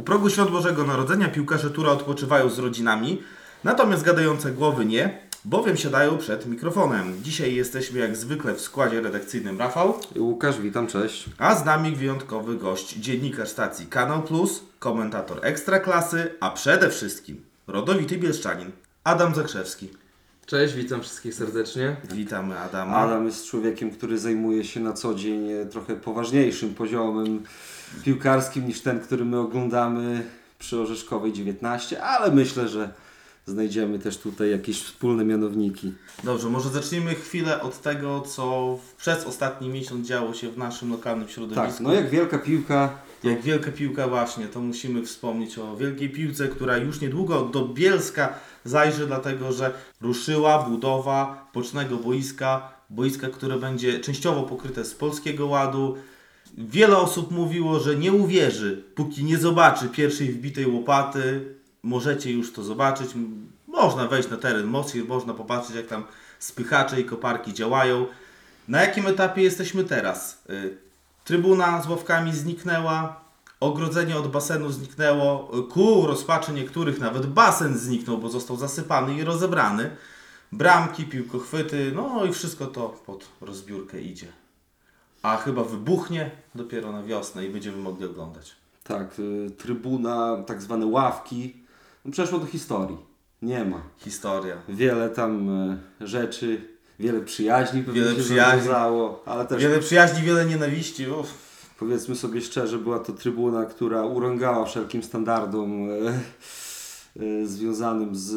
U progu świąt Bożego Narodzenia piłkarze Tura odpoczywają z rodzinami, natomiast gadające głowy nie, bowiem siadają przed mikrofonem. Dzisiaj jesteśmy jak zwykle w składzie redakcyjnym Rafał, Łukasz, witam, cześć. a z nami wyjątkowy gość, dziennikarz stacji Kanał Plus, komentator Ekstraklasy, a przede wszystkim rodowity bielszczanin Adam Zakrzewski. Cześć, witam wszystkich serdecznie. Witamy Adama. Adam jest człowiekiem, który zajmuje się na co dzień e, trochę poważniejszym poziomem piłkarskim niż ten, który my oglądamy przy Orzeszkowej 19, ale myślę, że znajdziemy też tutaj jakieś wspólne mianowniki. Dobrze, może zacznijmy chwilę od tego, co przez ostatni miesiąc działo się w naszym lokalnym środowisku. Tak, no jak wielka piłka, Jak wielka piłka właśnie, to musimy wspomnieć o wielkiej piłce, która już niedługo do Bielska zajrzy, dlatego że ruszyła budowa bocznego boiska, boiska, które będzie częściowo pokryte z Polskiego Ładu. Wiele osób mówiło, że nie uwierzy, póki nie zobaczy pierwszej wbitej łopaty. Możecie już to zobaczyć. Można wejść na teren Moskwy, można popatrzeć jak tam spychacze i koparki działają. Na jakim etapie jesteśmy teraz? Y, Trybuna z ławkami zniknęła, ogrodzenie od basenu zniknęło, ku rozpaczy niektórych nawet basen zniknął, bo został zasypany i rozebrany. Bramki, piłkochwyty, no i wszystko to pod rozbiórkę idzie. A chyba wybuchnie dopiero na wiosnę i będziemy mogli oglądać. tak, y, trybuna, tak zwane ławki, no przeszło do historii. Nie ma. Historia. Wiele tam e, rzeczy, wiele przyjaźni pewnie Wiele się przyjaźni. ale też Wiele przyjaźni, wiele nienawiści. Uff. Powiedzmy sobie szczerze, była to trybuna, która urągała wszelkim standardom e, e, związanym z,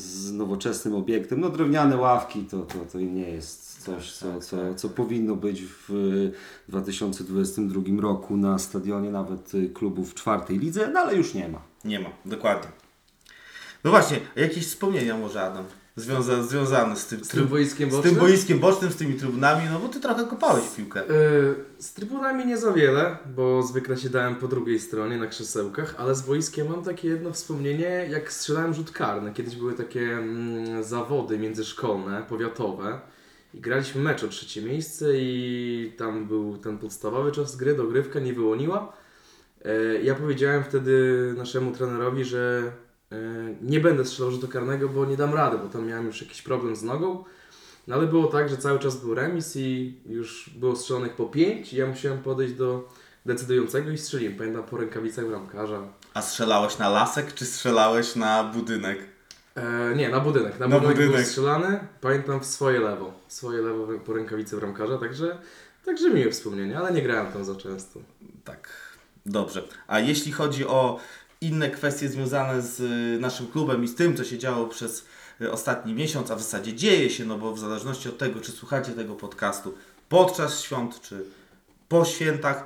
z nowoczesnym obiektem. No drewniane ławki to, to, to nie jest coś, co, tak, co, tak. co powinno być w 2022 roku na stadionie nawet e, klubów w czwartej lidze, no ale już nie ma. Nie ma, dokładnie. No właśnie, jakieś wspomnienia może Adam, związa, związane z tym, Z tym boiskiem z tym bocznym? boiskiem bocznym, z tymi trybunami, no bo ty trochę kopałeś piłkę. Yy, z trybunami nie za wiele, bo zwykle siadałem po drugiej stronie na krzesełkach, ale z boiskiem mam takie jedno wspomnienie, jak strzelałem rzut karny. Kiedyś były takie mm, zawody międzyszkolne, powiatowe i graliśmy mecz o trzecie miejsce i tam był ten podstawowy czas gry, dogrywka nie wyłoniła. E, Ja powiedziałem wtedy naszemu trenerowi, że e, nie będę strzelał rzutu karnego, bo nie dam rady, bo tam miałem już jakiś problem z nogą. No ale było tak, że cały czas był remis i już było strzelonych po 5 i ja musiałem podejść do decydującego i strzeliłem. Pamiętam po rękawicach bramkarza. A strzelałeś na lasek, czy strzelałeś na budynek? E, nie, na budynek. Na, Na budynek, był budynek. strzelany. Pamiętam w swoje lewo. W swoje lewo po rękawicy bramkarza, także, także miłe wspomnienie, ale nie grałem tam za często. Tak, dobrze. A jeśli chodzi o inne kwestie związane z y, naszym klubem i z tym, co się działo przez y, ostatni miesiąc, a w zasadzie dzieje się, no bo w zależności od tego, czy słuchacie tego podcastu podczas świąt, czy po świętach,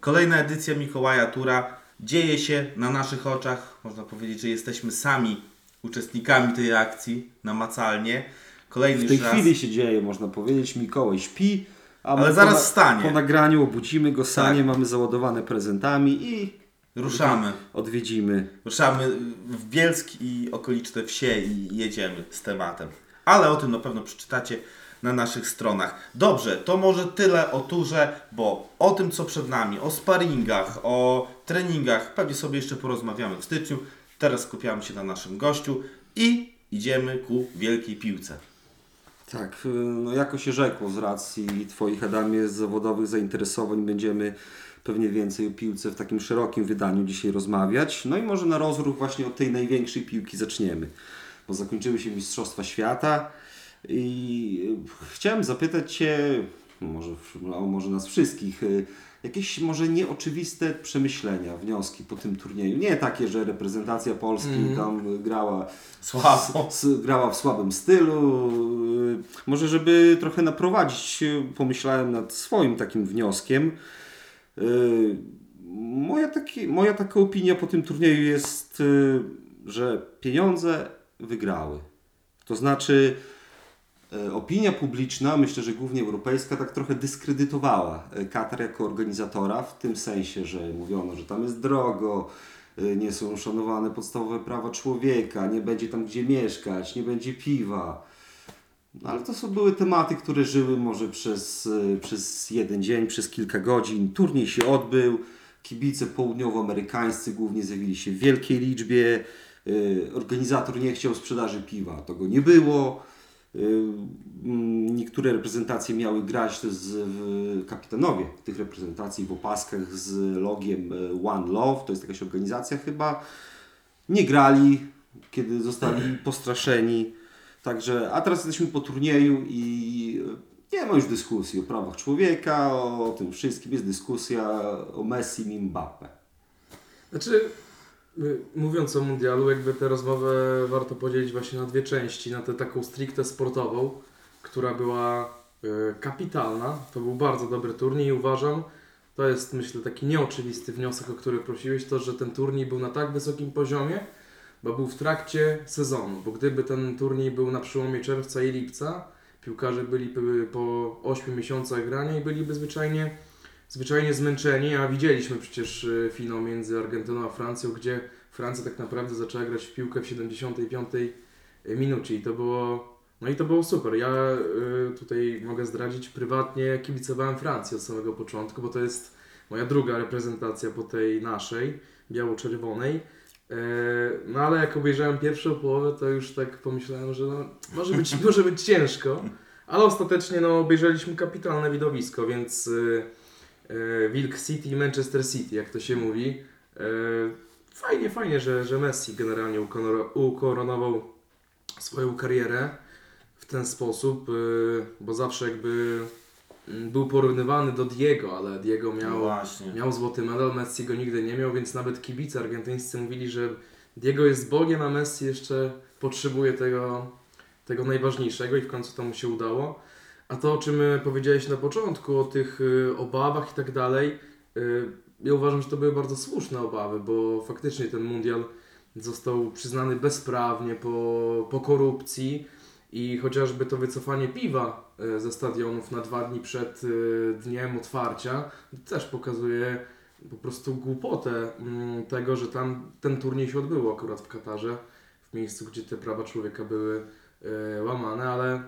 kolejna edycja Mikołaja Tura dzieje się na naszych oczach. Można powiedzieć, że jesteśmy sami uczestnikami tej akcji namacalnie. Kolejny W tej raz. chwili się dzieje, można powiedzieć, Mikołaj śpi, a Ale zaraz po, wstanie. po nagraniu obudzimy go sanie, Tak. mamy załadowane prezentami i Ruszamy. odwiedzimy Ruszamy w Bielsk i okoliczne wsie i jedziemy z tematem. Ale o tym na pewno przeczytacie na naszych stronach. Dobrze, to może tyle o turze, bo o tym co przed nami, o sparingach, o treningach pewnie sobie jeszcze porozmawiamy w styczniu. Teraz skupiamy się na naszym gościu i idziemy ku wielkiej piłce. Tak, y, no jako się rzekło z racji Twoich Adamie zawodowych zainteresowań będziemy pewnie więcej o piłce w takim szerokim wydaniu dzisiaj rozmawiać. No i może na rozruch właśnie od tej największej piłki zaczniemy, bo zakończyły się Mistrzostwa Świata i y, chciałem zapytać Cię, może, no, może nas wszystkich, y, jakieś może nieoczywiste przemyślenia, wnioski po tym turnieju. Nie takie, że reprezentacja Polski tam y, grała Słabo. s- grała w słabym stylu. y, Może, żeby trochę naprowadzić, y, pomyślałem nad swoim takim wnioskiem. Y, Moja, taki, moja taka opinia po tym turnieju jest, że pieniądze wygrały. To znaczy, opinia publiczna, myślę, że głównie europejska, tak trochę dyskredytowała y, Katar jako organizatora, w tym sensie, że mówiono, że tam jest drogo, y, nie są szanowane podstawowe prawa człowieka, nie będzie tam gdzie mieszkać, nie będzie piwa. No, ale to są były tematy, które żyły może przez, przez jeden dzień, przez kilka godzin. Turniej się odbył, Kibice południowoamerykańscy głównie zjawili się w wielkiej liczbie. Organizator nie chciał sprzedaży piwa, to go nie było. Y, mm, Niektóre reprezentacje miały grać z, w, kapitanowie tych reprezentacji w opaskach z logiem y, One Love, to jest jakaś organizacja chyba. Nie grali, kiedy zostali postraszeni. Także, a teraz jesteśmy po turnieju i nie ma już dyskusji o prawach człowieka, o tym wszystkim. Jest dyskusja o Messi i Mbappe. Znaczy, mówiąc o mundialu, jakby tę rozmowę warto podzielić właśnie na dwie części. Na tę taką stricte sportową, która była y, kapitalna. To był bardzo dobry turniej i uważam, to jest myślę taki nieoczywisty wniosek, o który prosiłeś, to, że ten turniej był na tak wysokim poziomie, bo był w trakcie sezonu. Bo gdyby ten turniej był na przełomie czerwca i lipca, piłkarze byliby po 8 miesiącach grania i byliby zwyczajnie zwyczajnie zmęczeni, a widzieliśmy przecież y, finał między Argentyną a Francją, gdzie Francja tak naprawdę zaczęła grać w piłkę w 75 minucie i to było no i to było super. Ja y, tutaj mogę zdradzić prywatnie kibicowałem Francji od samego początku, bo to jest moja druga reprezentacja po tej naszej, biało-czerwonej. No ale jak obejrzałem pierwszą połowę, to już tak pomyślałem, że no, może, być, może być ciężko, ale ostatecznie no, obejrzeliśmy kapitalne widowisko, więc y, Wilk City i Manchester City, jak to się mówi. E, Fajnie, fajnie, że, że Messi generalnie ukoronował swoją karierę w ten sposób, y, bo zawsze jakby mm, był porównywany do Diego, ale Diego No miał, właśnie. miał złoty medal, Messi go nigdy nie miał, więc nawet kibice argentyńscy mówili, że Diego jest Bogiem, a Messi jeszcze potrzebuje tego, tego najważniejszego i w końcu to mu się udało. A to, o czym y, powiedziałeś na początku, o tych y, obawach i tak dalej, y, ja uważam, że to były bardzo słuszne obawy, bo faktycznie ten mundial został przyznany bezprawnie po, po korupcji i chociażby to wycofanie piwa ze stadionów na dwa dni przed dniem otwarcia też pokazuje po prostu głupotę mm, tego, że tam ten turniej się odbył akurat w Katarze, w miejscu, gdzie te prawa człowieka były łamane, ale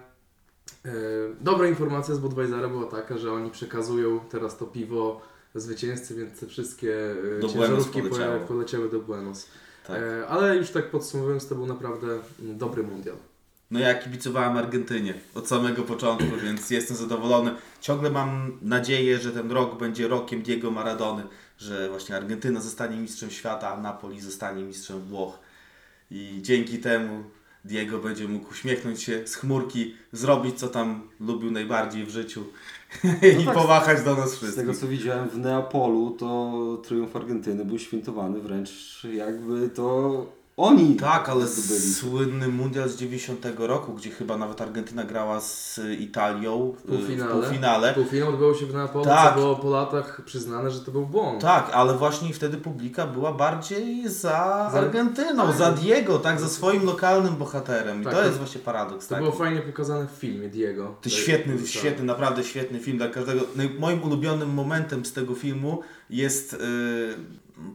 dobra informacja z Budweisera była taka, że oni przekazują teraz to piwo zwycięzcy, więc te wszystkie y, Do ciężarówki poje- poleciały do Buenos. Tak. E, ale już tak podsumowując, to był naprawdę dobry mundial. No ja kibicowałem Argentynie od samego początku, więc jestem zadowolony. Ciągle mam nadzieję, że ten rok będzie rokiem Diego Maradony, że właśnie Argentyna zostanie mistrzem świata, a Napoli zostanie mistrzem Włoch. I dzięki temu Diego będzie mógł uśmiechnąć się z chmurki, zrobić co tam lubił najbardziej w życiu i tak, pomachać do nas Z tego wszystkich. co widziałem w Neapolu, to triumf Argentyny był świętowany wręcz jakby to oni Tak, ale zdobyli. słynny mundial z 90 roku, gdzie chyba nawet Argentyna grała z Italią W półfinale. w półfinale. Półfinał odbyło się w Neapolu, Tak. co było po latach przyznane, że to był błąd. Tak, ale właśnie wtedy publika była bardziej za, Za- Argentyną, tak. za Diego, tak, za swoim lokalnym bohaterem. I Tak, to to- jest właśnie paradoks. To tak? było fajnie pokazane w filmie Diego. To jest- świetny, tak. świetny, naprawdę świetny film dla każdego. No i moim ulubionym momentem z tego filmu jest y,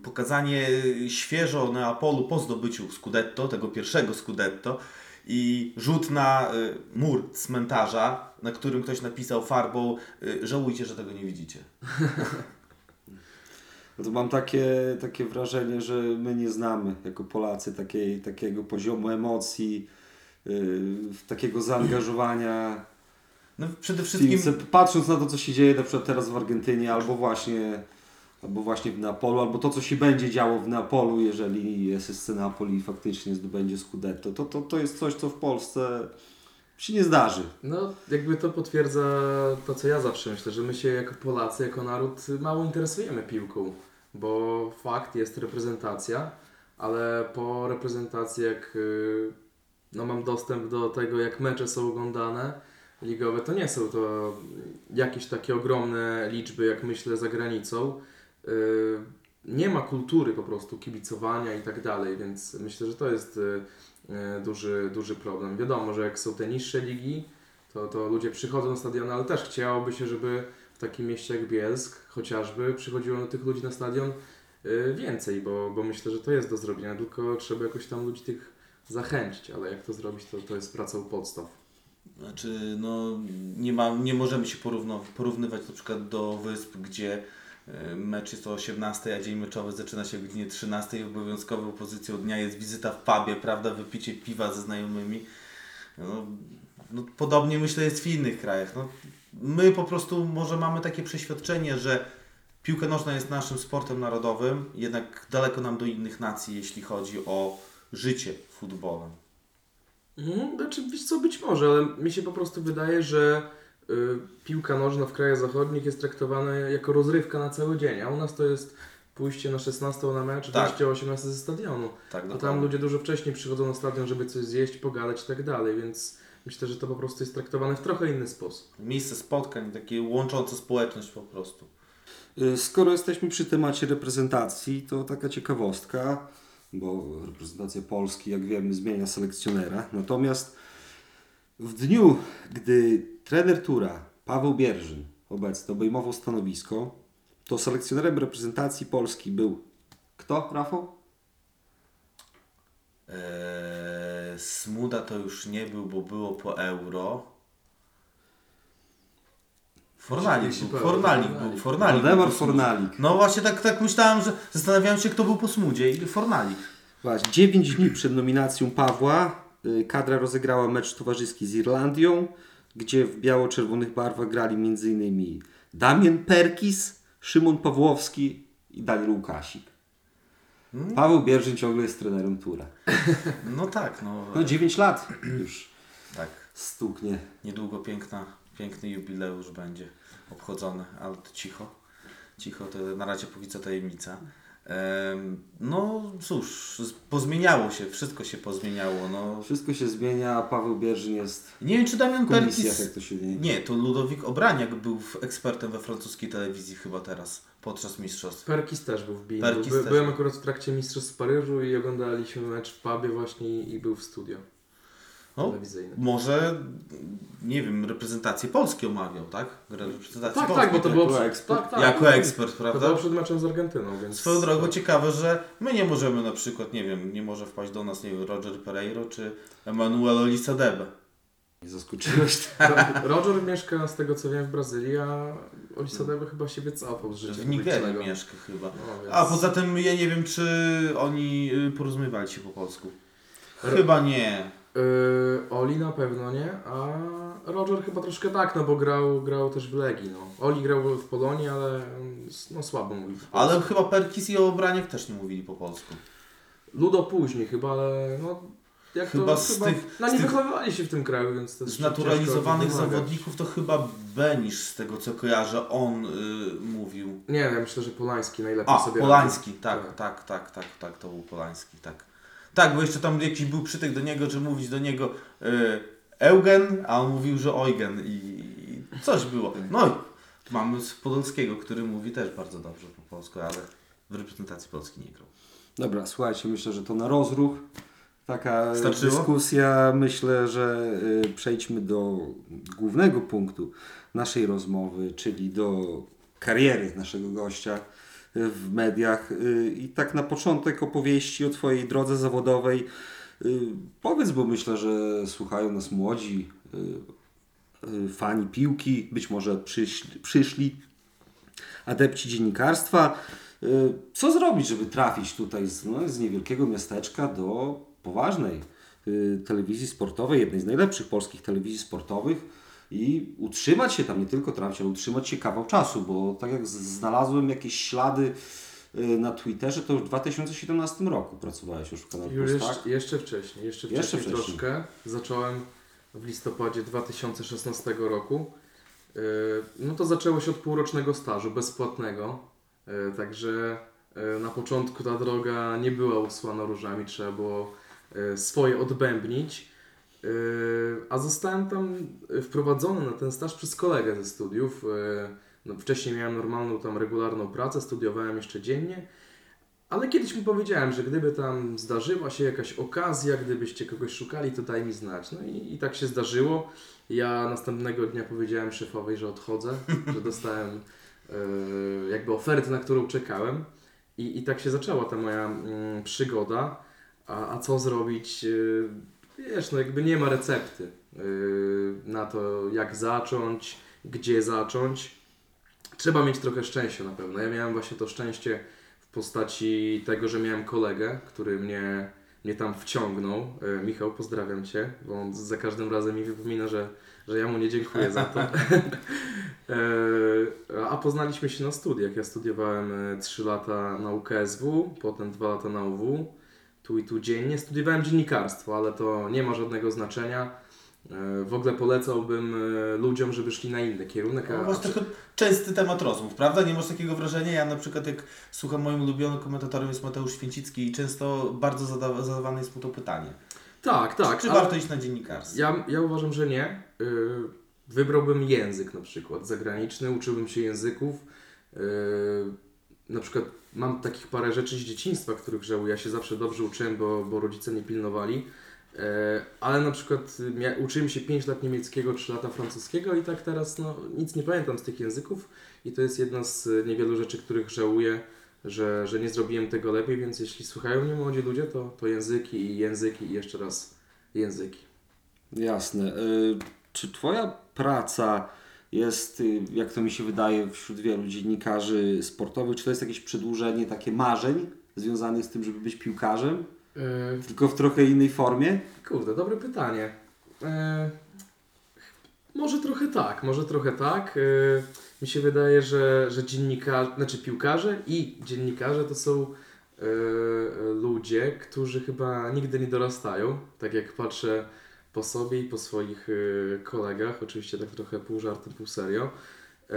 pokazanie świeżo Neapolu po zdobyciu Scudetto, tego pierwszego Scudetto i rzut na y, mur cmentarza, na którym ktoś napisał farbą y, żałujcie, że tego nie widzicie. No to mam takie, takie wrażenie, że my nie znamy jako Polacy takiej, takiego poziomu emocji, yy, takiego zaangażowania. No przede wszystkim. Patrząc na to, co się dzieje na przykład teraz w Argentynie, albo właśnie, albo właśnie w Neapolu, albo to, co się będzie działo w Neapolu, jeżeli SSC Napoli faktycznie zdobędzie Scudetto, to, to, to jest coś, co w Polsce się nie zdarzy. No, jakby to potwierdza to, co ja zawsze myślę, że my się jako Polacy, jako naród mało interesujemy piłką, bo fakt jest reprezentacja, ale po reprezentacji jak y, no, mam dostęp do tego, jak mecze są oglądane ligowe, to nie są to jakieś takie ogromne liczby, jak myślę, za granicą. Y, Nie ma kultury po prostu kibicowania i tak dalej, więc myślę, że to jest y, e, duży, duży problem. Wiadomo, że jak są te niższe ligi, to, to ludzie przychodzą na stadion, ale też chciałoby się, żeby w takim mieście jak Bielsk chociażby przychodziło tych ludzi na stadion e, więcej, bo, bo myślę, że to jest do zrobienia, tylko trzeba jakoś tam ludzi tych zachęcić, ale jak to zrobić, to, to jest praca u podstaw. Znaczy, no, nie, ma, nie możemy się porówno, porównywać na przykład do wysp, gdzie mecz jest o 18, a dzień meczowy zaczyna się o godzinie 13 i obowiązkową pozycją dnia jest wizyta w pubie, prawda, wypicie piwa ze znajomymi. No, no, podobnie myślę jest w innych krajach. No, my po prostu może mamy takie przeświadczenie, że piłka nożna jest naszym sportem narodowym, jednak daleko nam do innych nacji, jeśli chodzi o życie futbolem. Mhm, Znaczy, wiesz co, być może, ale mi się po prostu wydaje, że piłka nożna w krajach zachodnich jest traktowana jako rozrywka na cały dzień, a u nas to jest pójście na 16 na mecz, Tak. wyjście o 18 ze stadionu. Tak, To dokładnie. tam ludzie dużo wcześniej przychodzą na stadion, żeby coś zjeść, pogadać i tak dalej, więc myślę, że to po prostu jest traktowane w trochę inny sposób. Miejsce spotkań, takie łączące społeczność po prostu. Y, Skoro jesteśmy przy temacie reprezentacji, to taka ciekawostka, bo reprezentacja Polski, jak wiemy, zmienia selekcjonera. Natomiast w dniu, gdy trener Tura, Paweł Bierzyn, obecny, obejmował stanowisko, to selekcjonerem reprezentacji Polski był kto, Rafał? Eee, Smuda to już nie był, bo było po euro. Fornalik Jeśli był, Fornalik był, Fornalik Waldemar był po Smudzie. Fornalik. No właśnie tak, tak myślałem, że zastanawiałem się kto był po Smudzie i Fornalik. Właśnie, 9 dni przed nominacją Pawła kadra rozegrała mecz towarzyski z Irlandią, gdzie w biało-czerwonych barwach grali m.in. Damian Perkis, Szymon Pawłowski i Daniel Łukasik. Paweł Bierzyn ciągle jest trenerem Tura. No tak, no, No 9 lat już tak. stuknie. Niedługo piękna, piękny jubileusz będzie obchodzony, ale to cicho. Cicho, to na razie póki co tajemnica. No cóż, pozmieniało się, wszystko się pozmieniało. No. Wszystko się zmienia, a Paweł Bierzyn jest Nie wiem, czy Damian Perkis... jak to się dzieje. Nie, to Ludowik Obraniak był w- ekspertem we francuskiej telewizji chyba teraz, podczas mistrzostw. Perkis też był w By, też. byłem akurat w trakcie Mistrzostw w Paryżu i oglądaliśmy mecz w pubie właśnie i był w studio No, telewizyjnym. może, nie wiem, reprezentację Polski omawiał, tak? Reprezentację Tak, Polski, tak, bo to było jako ekspert. tak, tak. Jako ekspert, To prawda? było przed meczem z Argentyną, więc... Swoją drogą ciekawe, że my nie możemy na przykład, nie wiem, nie może wpaść do nas, nie wiem, Roger Pereiro czy Emanuel Olisadebe. Nie zaskoczyłeś. Ro- Roger mieszka z tego co wiem w Brazylii, a Olisadebe chyba się wycofał z życia W Nigerii mieszka chyba. No, więc... A poza tym ja nie wiem, czy oni y, porozumiewali się po polsku. Chyba nie. Yy, Oli na pewno nie, a Roger chyba troszkę tak, no bo grał, grał też w Legii. No. Oli grał w Polonii, ale mm, no, słabo mówił. Ale chyba Perkis i Obraniak też nie mówili po polsku. Ludo później chyba, ale no jak Chyba to, z chyba, tych- no z nie tych wychowywali się w tym kraju, więc to ciężko wymagać. zawodników to chyba Benisz, z tego co kojarzę, on y, mówił. Nie, ja myślę, że Polański najlepiej A, sobie Polański, radzi. tak, tak, tak, tak, tak, to był Polański, tak. Tak, bo jeszcze tam jakiś był przytyk do niego, że mówić do niego y, Eugen, a on mówił, że Eugen i, i coś było. No i mamy z Podolskiego, który mówi też bardzo dobrze po polsku, ale w reprezentacji Polski nie grał. Dobra, słuchajcie, myślę, że to na rozruch. Taka Starczyło? dyskusja. Myślę, że y, przejdźmy do głównego punktu naszej rozmowy, czyli do kariery naszego gościa w mediach. Y, I tak na początek opowieści o Twojej drodze zawodowej. Y, Powiedz, bo myślę, że słuchają nas młodzi y, fani piłki, być może przyszli, przyszli adepci dziennikarstwa. Co zrobić, żeby trafić tutaj z, no, z niewielkiego miasteczka do poważnej telewizji sportowej, jednej z najlepszych polskich telewizji sportowych i utrzymać się tam, nie tylko trafić, ale utrzymać się kawał czasu, bo tak jak znalazłem jakieś ślady y, na Twitterze, to już w 2017 roku pracowałeś już w kanale Plus, jeszcze, tak? jeszcze wcześniej, jeszcze wcześniej, Jeszcze wcześniej. troszkę. Zacząłem w listopadzie 2016 roku. Yy, No to zaczęło się od półrocznego stażu bezpłatnego. Yy, Także na początku ta droga nie była usłana różami, trzeba było swoje odbębnić. Yy, A zostałem tam wprowadzony na ten staż przez kolegę ze studiów. Yy, No, wcześniej miałem normalną tam regularną pracę, studiowałem jeszcze dziennie. Ale kiedyś mu powiedziałem, że gdyby tam zdarzyła się jakaś okazja, gdybyście kogoś szukali, to daj mi znać. No i, i tak się zdarzyło. Ja następnego dnia powiedziałem szefowej, że odchodzę, że dostałem e, jakby ofertę, na którą czekałem. I, I tak się zaczęła ta moja mm, przygoda. A, a co zrobić? E, wiesz, no jakby nie ma recepty e, na to, jak zacząć, gdzie zacząć. trzeba mieć trochę szczęścia na pewno. Ja miałem właśnie to szczęście w postaci tego, że miałem kolegę, który mnie, mnie tam wciągnął. E, Michał, pozdrawiam Cię, bo on za każdym razem mi wypomina, że, że ja mu nie dziękuję za to. E, A poznaliśmy się na studiach. Ja studiowałem 3 lata na UKSW, potem 2 lata na UW, tu i tu dziennie. Studiowałem dziennikarstwo, ale to nie ma żadnego znaczenia. E, W ogóle polecałbym e, ludziom, żeby szli na inny kierunek. No, A, to częsty temat rozmów, prawda? Nie masz takiego wrażenia? Ja na przykład jak słucham moim ulubionym komentatorem jest Mateusz Święcicki i często bardzo zada zadawane jest mu to pytanie. tak, tak. Czy ale warto iść na dziennikarstwo? Ja, ja uważam, że nie. Y, Wybrałbym język na przykład zagraniczny, uczyłbym się języków. Na przykład mam takich parę rzeczy z dzieciństwa, których żałuję. Ja się zawsze dobrze uczyłem, bo, bo rodzice mnie pilnowali. Y, Ale na przykład y, uczyłem się 5 lat niemieckiego, 3 lata francuskiego i tak teraz no, nic nie pamiętam z tych języków. I to jest jedna z y, niewielu rzeczy, których żałuję, że, że nie zrobiłem tego lepiej, więc jeśli słuchają mnie młodzi ludzie, to, to języki i języki i jeszcze raz języki. Jasne. Y, Czy Twoja praca jest, y, jak to mi się wydaje, wśród wielu dziennikarzy sportowych, czy to jest jakieś przedłużenie takie marzeń związanych z tym, żeby być piłkarzem, Y, tylko w trochę innej formie? Kurde, dobre pytanie. E, może trochę tak, może trochę tak. E, mi się wydaje, że, że dziennikarze, znaczy piłkarze i dziennikarze to są e, ludzie, którzy chyba nigdy nie dorastają. Tak jak patrzę po sobie i po swoich e, kolegach, oczywiście tak trochę pół żartem, pół serio. E,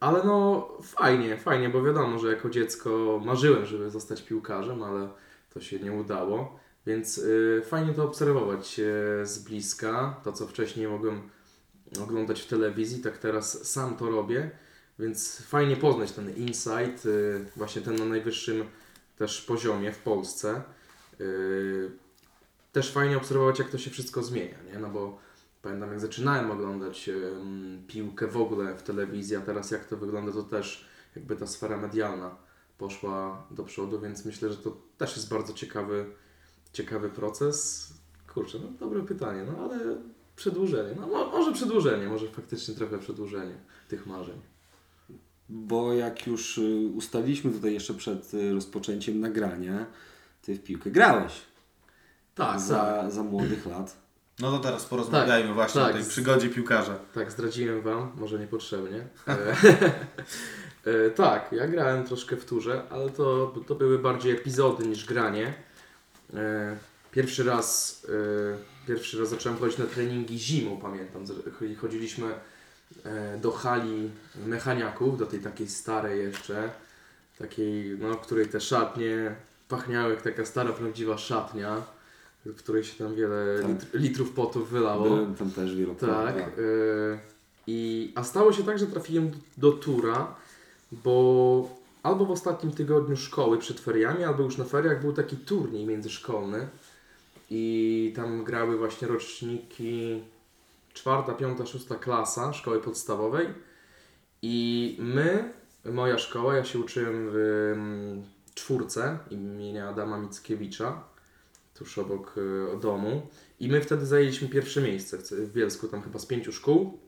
ale no fajnie, fajnie, bo wiadomo, że jako dziecko marzyłem, żeby zostać piłkarzem, ale to się nie udało. Więc y, fajnie to obserwować y, z bliska. To, co wcześniej mogłem oglądać w telewizji, tak teraz sam to robię. Więc fajnie poznać ten insight, y, właśnie ten na najwyższym też poziomie w Polsce. Też fajnie obserwować, jak to się wszystko zmienia, nie? No bo pamiętam, jak zaczynałem oglądać piłkę w ogóle w telewizji, a teraz jak to wygląda, to też jakby ta sfera medialna poszła do przodu, więc myślę, że to też jest bardzo ciekawy, ciekawy proces. Kurczę, no dobre pytanie, no ale przedłużenie, no mo- może przedłużenie, może faktycznie trochę przedłużenie tych marzeń. Bo jak już y, ustaliliśmy tutaj jeszcze przed y, rozpoczęciem nagrania, Ty w piłkę grałeś Tak, tak, za, za młodych lat. No to teraz porozmawiajmy właśnie tak. o tej przygodzie piłkarza. tak, zdradziłem Wam, może niepotrzebnie. E, e, tak, ja grałem troszkę w turze, ale to, to były bardziej epizody niż granie. E, Pierwszy raz, e, pierwszy raz zacząłem chodzić na treningi zimą, pamiętam. Chodziliśmy do hali mechaniaków, do tej takiej starej jeszcze, takiej, no, w której te szatnie pachniały jak taka stara, prawdziwa szatnia, w której się tam wiele Tak. litr, litrów potów wylało. Byłem tam też wielokrotnie. Tak. y, i, a stało się tak, że trafiłem do, do Tura, bo albo w ostatnim tygodniu szkoły przed feriami, albo już na feriach był taki turniej międzyszkolny i tam grały właśnie roczniki czwarta, piąta, szósta klasa szkoły podstawowej i my, moja szkoła, ja się uczyłem w mm, czwórce imienia Adama Mickiewicza, tuż obok y, domu. I my wtedy zajęliśmy pierwsze miejsce w, Bielsku, tam chyba z pięciu szkół.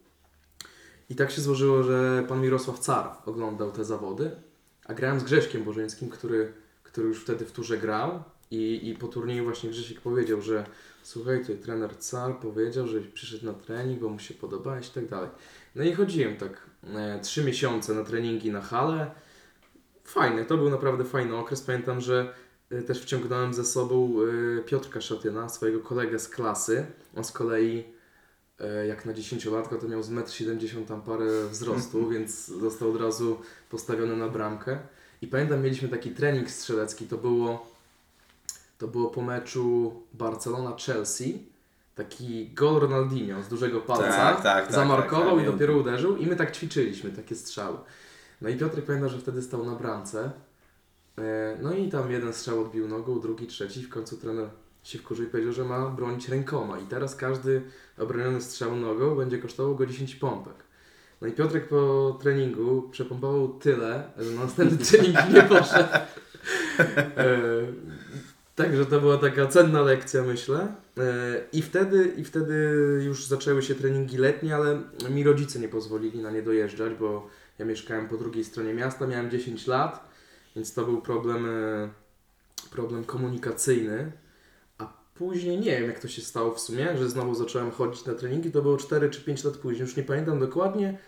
I tak się złożyło, że pan Mirosław Car oglądał te zawody, a grałem z Grześkiem Bożeńskim, który, który już wtedy w turze grał. I, I po turnieju właśnie Grzesiek powiedział, że słuchaj, tutaj trener Car powiedział, że przyszedł na trening, bo mu się podobałeś i tak dalej. No i chodziłem tak e, trzy miesiące na treningi na halę. Fajny, to był naprawdę fajny okres. Pamiętam, że też wciągnąłem ze sobą y, Piotrka Szatyna, swojego kolegę z klasy. On z kolei y, jak na 10-latka to miał z 1,70 m tam parę wzrostu, więc został od razu postawiony na bramkę. I pamiętam, mieliśmy taki trening strzelecki, to było, to było po meczu Barcelona-Chelsea. Taki gol Ronaldinho z dużego palca, Tak, tak, tak, zamarkował tak, i dopiero uderzył i my tak ćwiczyliśmy, takie strzały. No i Piotrek pamięta, że wtedy stał na bramce. E, No i tam jeden strzał odbił nogą, drugi, trzeci. W końcu trener się wkurzył i powiedział, że ma bronić rękoma. I teraz każdy obroniony strzał nogą będzie kosztował go 10 pompek. No i Piotrek po treningu przepompował tyle, że na następny trening nie poszedł. E, Także to była taka cenna lekcja, myślę. E, I wtedy, I wtedy już zaczęły się treningi letnie, ale mi rodzice nie pozwolili na nie dojeżdżać, bo Ja mieszkałem po drugiej stronie miasta, miałem 10 lat, więc to był problem, e, problem komunikacyjny. A później nie wiem, jak to się stało w sumie, że znowu zacząłem chodzić na treningi. To było 4 czy 5 lat później, już nie pamiętam dokładnie.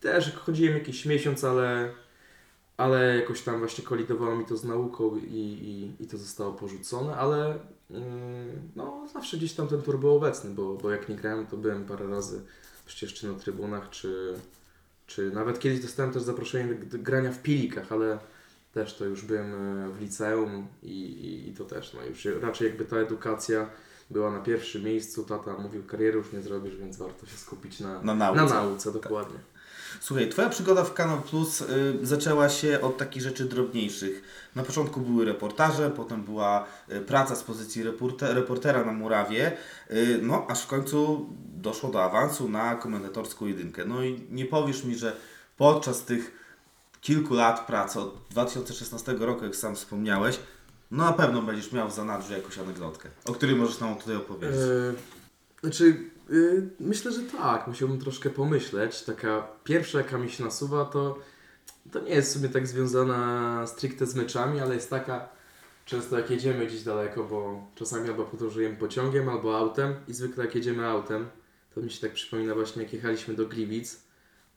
Też chodziłem jakiś miesiąc, ale, ale jakoś tam właśnie kolidowało mi to z nauką i, i, i to zostało porzucone, ale mm, no, zawsze gdzieś tam ten tor był obecny, bo, bo jak nie grałem, to byłem parę razy przecież czy na trybunach, czy, czy nawet kiedyś dostałem też zaproszenie do grania w pilikach, ale też to już byłem e, w liceum i, i, i to też, no już raczej jakby ta edukacja była na pierwszym miejscu, tata mówił kariery już nie zrobisz, więc warto się skupić na, Na nauce. na nauce dokładnie. Słuchaj, Twoja przygoda w Kanal Plus y, zaczęła się od takich rzeczy drobniejszych. Na początku były reportaże, potem była y, praca z pozycji reporte, reportera na murawie, y, no aż w końcu doszło do awansu na komendatorską jedynkę. No i nie powiesz mi, że podczas tych kilku lat pracy, od 2016 roku, jak sam wspomniałeś, no na pewno będziesz miał w zanadrzu jakąś anegdotkę, o której możesz nam tutaj opowiedzieć. E, znaczy, e, myślę, że tak. Musiałbym troszkę pomyśleć. Taka pierwsza, jaka mi się nasuwa, to, to nie jest w sumie tak związana stricte z meczami, ale jest taka, często jak jedziemy gdzieś daleko, bo czasami albo podróżujemy pociągiem, albo autem i zwykle jak jedziemy autem, to mi się tak przypomina właśnie jak jechaliśmy do Gliwic,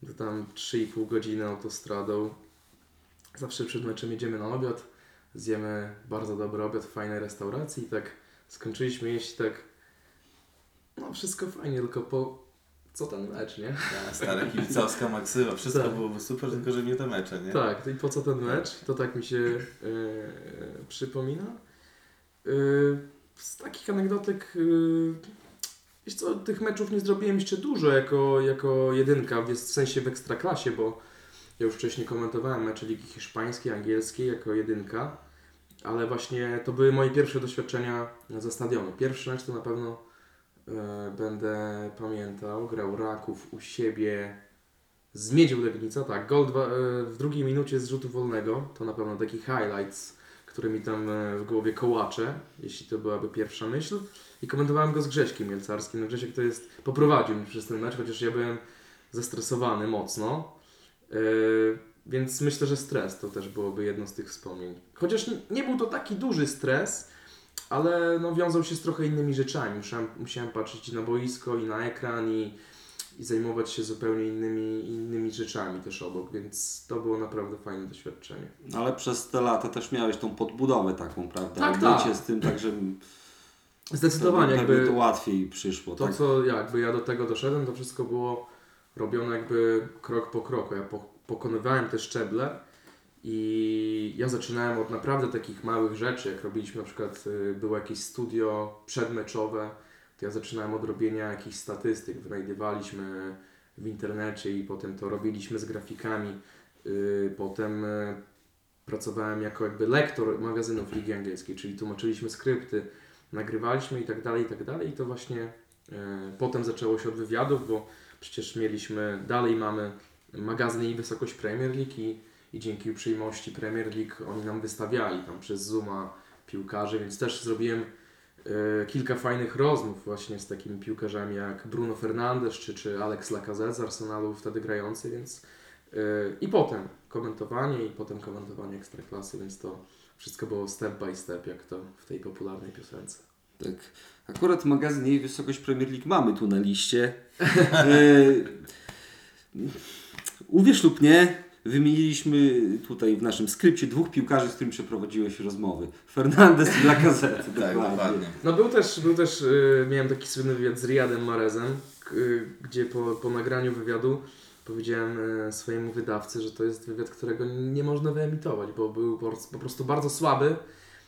to tam 3,5 godziny autostradą. Zawsze przed meczem jedziemy na obiad, zjemy bardzo dobry obiad w fajnej restauracji i tak skończyliśmy jeść tak no wszystko fajnie, tylko po co ten mecz, nie? Ta Stara kibicowska maksyma, wszystko Tak. byłoby super, tylko że nie te mecze, nie? Tak, i po co ten mecz? To tak mi się e, przypomina. E, z takich anegdotek, e, wiesz co, tych meczów nie zrobiłem jeszcze dużo jako, jako jedynka, w sensie w ekstraklasie, bo ja już wcześniej komentowałem mecze Ligi Hiszpańskiej, Angielskiej jako jedynka, ale właśnie to były moje pierwsze doświadczenia ze stadionu. Pierwszy mecz to na pewno e, będę pamiętał, grał Raków u siebie z Miedzią Legnica, tak, gol dwa, e, w drugiej minucie z rzutu wolnego, to na pewno taki highlights, który mi tam e, w głowie kołacze, jeśli to byłaby pierwsza myśl. I komentowałem go z Grześkiem Mielcarskim. No Grzesiek to jest, poprowadził mnie przez ten mecz, chociaż ja byłem zestresowany mocno. E, więc myślę, że stres to też byłoby jedno z tych wspomnień. Chociaż nie, nie był to taki duży stres, ale no, wiązał się z trochę innymi rzeczami. Musiałem, musiałem patrzeć i na boisko, i na ekran, i, i zajmować się zupełnie innymi, innymi rzeczami też obok, więc to było naprawdę fajne doświadczenie. No, Ale przez te lata też miałeś tą podbudowę taką, prawda? Tak, Bycie tak. z tym, także Zdecydowanie pewnie jakby to łatwiej przyszło. to, tak? co jakby ja do tego doszedłem, to wszystko było robione jakby krok po kroku. Ja po, pokonywałem te szczeble i ja zaczynałem od naprawdę takich małych rzeczy, jak robiliśmy na przykład, y, było jakieś studio przedmeczowe, to ja zaczynałem od robienia jakichś statystyk, wynajdywaliśmy w internecie i potem to robiliśmy z grafikami. Y, Potem y, pracowałem jako jakby lektor magazynów Ligi Angielskiej, czyli tłumaczyliśmy skrypty, nagrywaliśmy i tak dalej, i tak dalej. I to właśnie e, potem zaczęło się od wywiadów, bo przecież mieliśmy, dalej mamy magazyn i wysokość Premier League i, i dzięki uprzejmości Premier League oni nam wystawiali tam przez Zooma piłkarzy, więc też zrobiłem kilka fajnych rozmów właśnie z takimi piłkarzami jak Bruno Fernandes czy, czy Alex Lacazette z Arsenalu wtedy grający, więc e, i potem komentowanie i potem komentowanie Ekstraklasy, więc to wszystko było step by step, jak to w tej popularnej piosence. Tak. Akurat magazyn jej Wysokość Premier League mamy tu na liście. E, uwierz lub nie, wymieniliśmy tutaj w naszym skrypcie dwóch piłkarzy, z którymi przeprowadziłeś rozmowy. Fernandez i Lacazette. Tak, dokładnie. No był też, był też y, miałem taki słynny wywiad z Riyadem Marezem, k- y, gdzie po, po nagraniu wywiadu powiedziałem y, swojemu wydawcy, że to jest wywiad, którego nie można wyemitować, bo był po, po prostu bardzo słaby.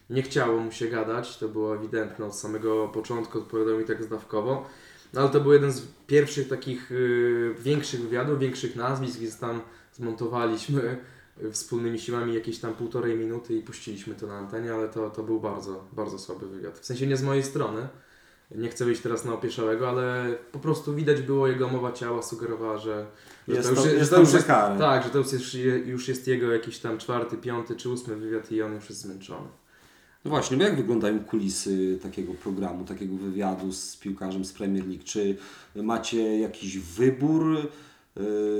Nie chciało mu się gadać, to było ewidentne od samego początku, odpowiadał mi tak zdawkowo. No ale to był jeden z pierwszych takich y, większych wywiadów, większych nazwisk, więc tam zmontowaliśmy wspólnymi siłami jakieś tam półtorej minuty i puściliśmy to na antenie, ale to, to był bardzo, bardzo słaby wywiad. W sensie nie z mojej strony. Nie chcę wyjść teraz na opieszałego, ale po prostu widać było jego mowa ciała sugerowała, że, że Jest to już, to- że jest to tam już jest, karę. tak, że to już jest, już jest jego jakiś tam czwarty, piąty czy ósmy wywiad i on już jest zmęczony. No właśnie, bo jak wyglądają kulisy takiego programu, takiego wywiadu z piłkarzem z Premier League? Czy macie jakiś wybór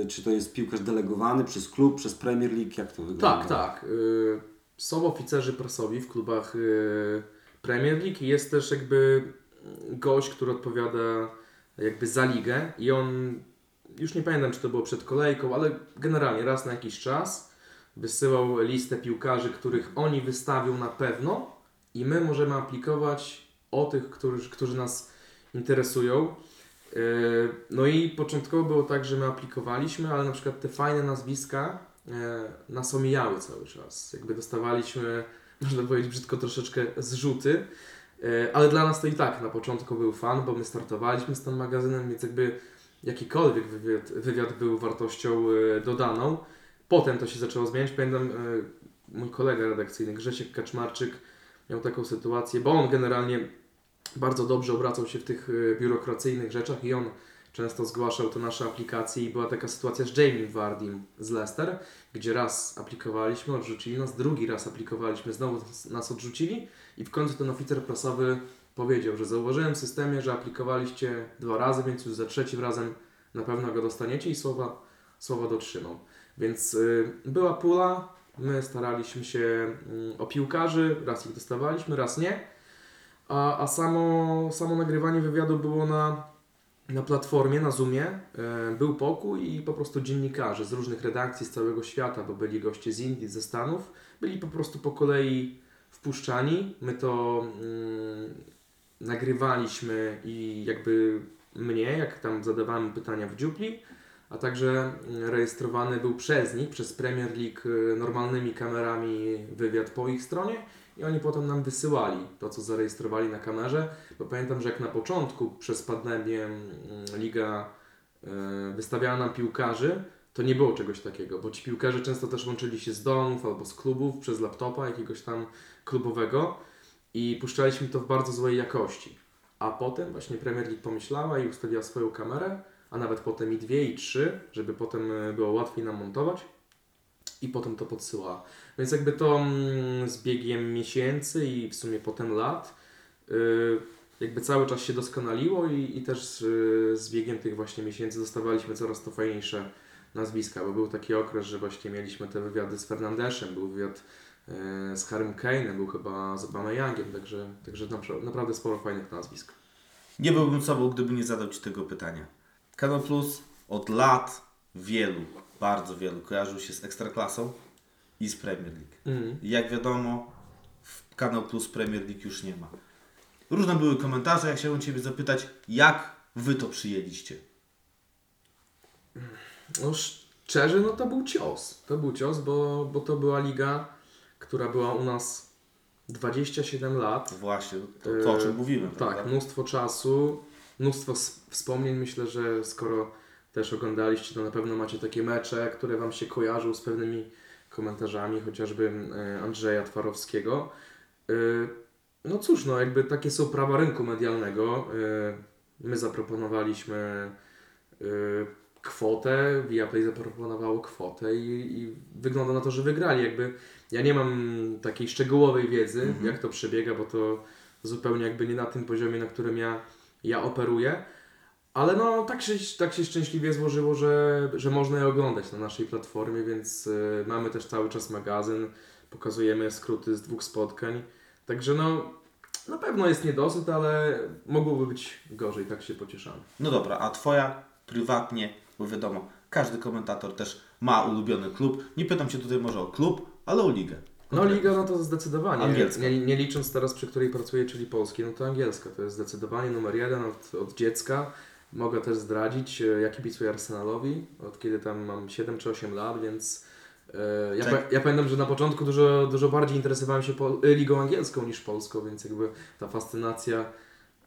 Czy to jest piłkarz delegowany przez klub, przez Premier League? Jak to wygląda? Tak, tak. Y, Są oficerzy prasowi w klubach y, Premier League i jest też jakby gość, który odpowiada jakby za ligę i on, już nie pamiętam czy to było przed kolejką, ale generalnie raz na jakiś czas wysyłał listę piłkarzy, których oni wystawią na pewno i my możemy aplikować o tych, którzy, którzy nas interesują. Yy, No i początkowo było tak, że my aplikowaliśmy, ale na przykład te fajne nazwiska e, nas omijały cały czas. Jakby dostawaliśmy, można powiedzieć brzydko, troszeczkę zrzuty, e, ale dla nas to i tak na początku był fan, bo my startowaliśmy z tym magazynem, więc jakby jakikolwiek wywiad, wywiad był wartością e, dodaną. Potem to się zaczęło zmieniać. Pamiętam, e, mój kolega redakcyjny Grzesiek Kaczmarczyk miał taką sytuację, bo on generalnie bardzo dobrze obracał się w tych e, biurokracyjnych rzeczach i on często zgłaszał te nasze aplikacje i była taka sytuacja z Jamie Vardim z Leicester, gdzie raz aplikowaliśmy, odrzucili nas, drugi raz aplikowaliśmy, znowu nas- odrzucili i w końcu ten oficer prasowy powiedział, że zauważyłem w systemie, że aplikowaliście dwa razy, więc już za trzecim razem na pewno go dostaniecie i słowa, słowa dotrzymał. Więc y, była pula, my staraliśmy się y, o piłkarzy, raz ich dostawaliśmy, raz nie, a, a samo, samo nagrywanie wywiadu było na, na platformie, na Zoomie. E, był pokój i po prostu dziennikarze z różnych redakcji z całego świata, bo byli goście z Indii, ze Stanów, byli po prostu po kolei wpuszczani. My to mm, nagrywaliśmy i jakby mnie, jak tam zadawałem pytania w dziupli, a także mm, rejestrowany był przez nich, przez Premier League y, normalnymi kamerami wywiad po ich stronie i oni potem nam wysyłali to, co zarejestrowali na kamerze, bo pamiętam, że jak na początku przez pandemię mm, liga y, wystawiała nam piłkarzy, to nie było czegoś takiego, bo ci piłkarze często też łączyli się z domów albo z klubów przez laptopa jakiegoś tam klubowego i puszczaliśmy to w bardzo złej jakości. A potem właśnie Premier League pomyślała i ustawiła swoją kamerę, a nawet potem i dwie, i trzy, żeby potem e, było łatwiej nam montować i potem to podsyłała. Więc jakby to mm, z biegiem miesięcy i w sumie potem lat y, jakby cały czas się doskonaliło i, i też y, z biegiem tych właśnie miesięcy dostawaliśmy coraz to fajniejsze nazwiska, bo był taki okres, że właśnie mieliśmy te wywiady z Fernandeszem, był wywiad e, z Harrym Kane'em, był chyba z Obameyangiem, także, także napra- naprawdę sporo fajnych nazwisk. Nie byłbym sobą, gdyby nie zadał Ci tego pytania. Kanal Plus od lat wielu, bardzo wielu kojarzył się z Ekstraklasą i z Premier League. Mhm. Jak wiadomo, w Kanał Plus Premier League już nie ma. Różne były komentarze, ja chciałbym Ciebie zapytać, jak Wy to przyjęliście? No szczerze, no to był cios. To był cios, bo, bo to była liga, która była u nas 27 lat. Właśnie, to, to o czym mówimy, Tak, mnóstwo czasu, mnóstwo wspomnień. Myślę, że skoro też oglądaliście, to na pewno macie takie mecze, które Wam się kojarzą z pewnymi komentarzami, chociażby e, Andrzeja Twarowskiego. E, No cóż, no jakby takie są prawa rynku medialnego. E, My zaproponowaliśmy kwotę, Viaplay zaproponowało kwotę i, i wygląda na to, że wygrali. Jakby ja nie mam takiej szczegółowej wiedzy, Mhm. jak to przebiega, bo to zupełnie jakby nie na tym poziomie, na którym ja, ja operuję. Ale no tak się, tak się szczęśliwie złożyło, że, że można je oglądać na naszej platformie, więc y, mamy też cały czas magazyn, pokazujemy skróty z dwóch spotkań. Także no na pewno jest niedosyt, ale mogłoby być gorzej, tak się pocieszamy. No dobra, a Twoja prywatnie, bo wiadomo, każdy komentator też ma ulubiony klub. Nie pytam Cię tutaj może o klub, ale o ligę. No liga no to zdecydowanie. Angielska. Nie, nie licząc teraz, przy której pracuję, czyli polskiej, no to angielska. To jest zdecydowanie numer jeden od, od dziecka. Mogę też zdradzić, e, ja kibicuję Arsenalowi, od kiedy tam mam 7 czy 8 lat, więc e, ja, Tak. pa, ja pamiętam, że na początku dużo, dużo bardziej interesowałem się e, ligą angielską niż polską, więc jakby ta fascynacja,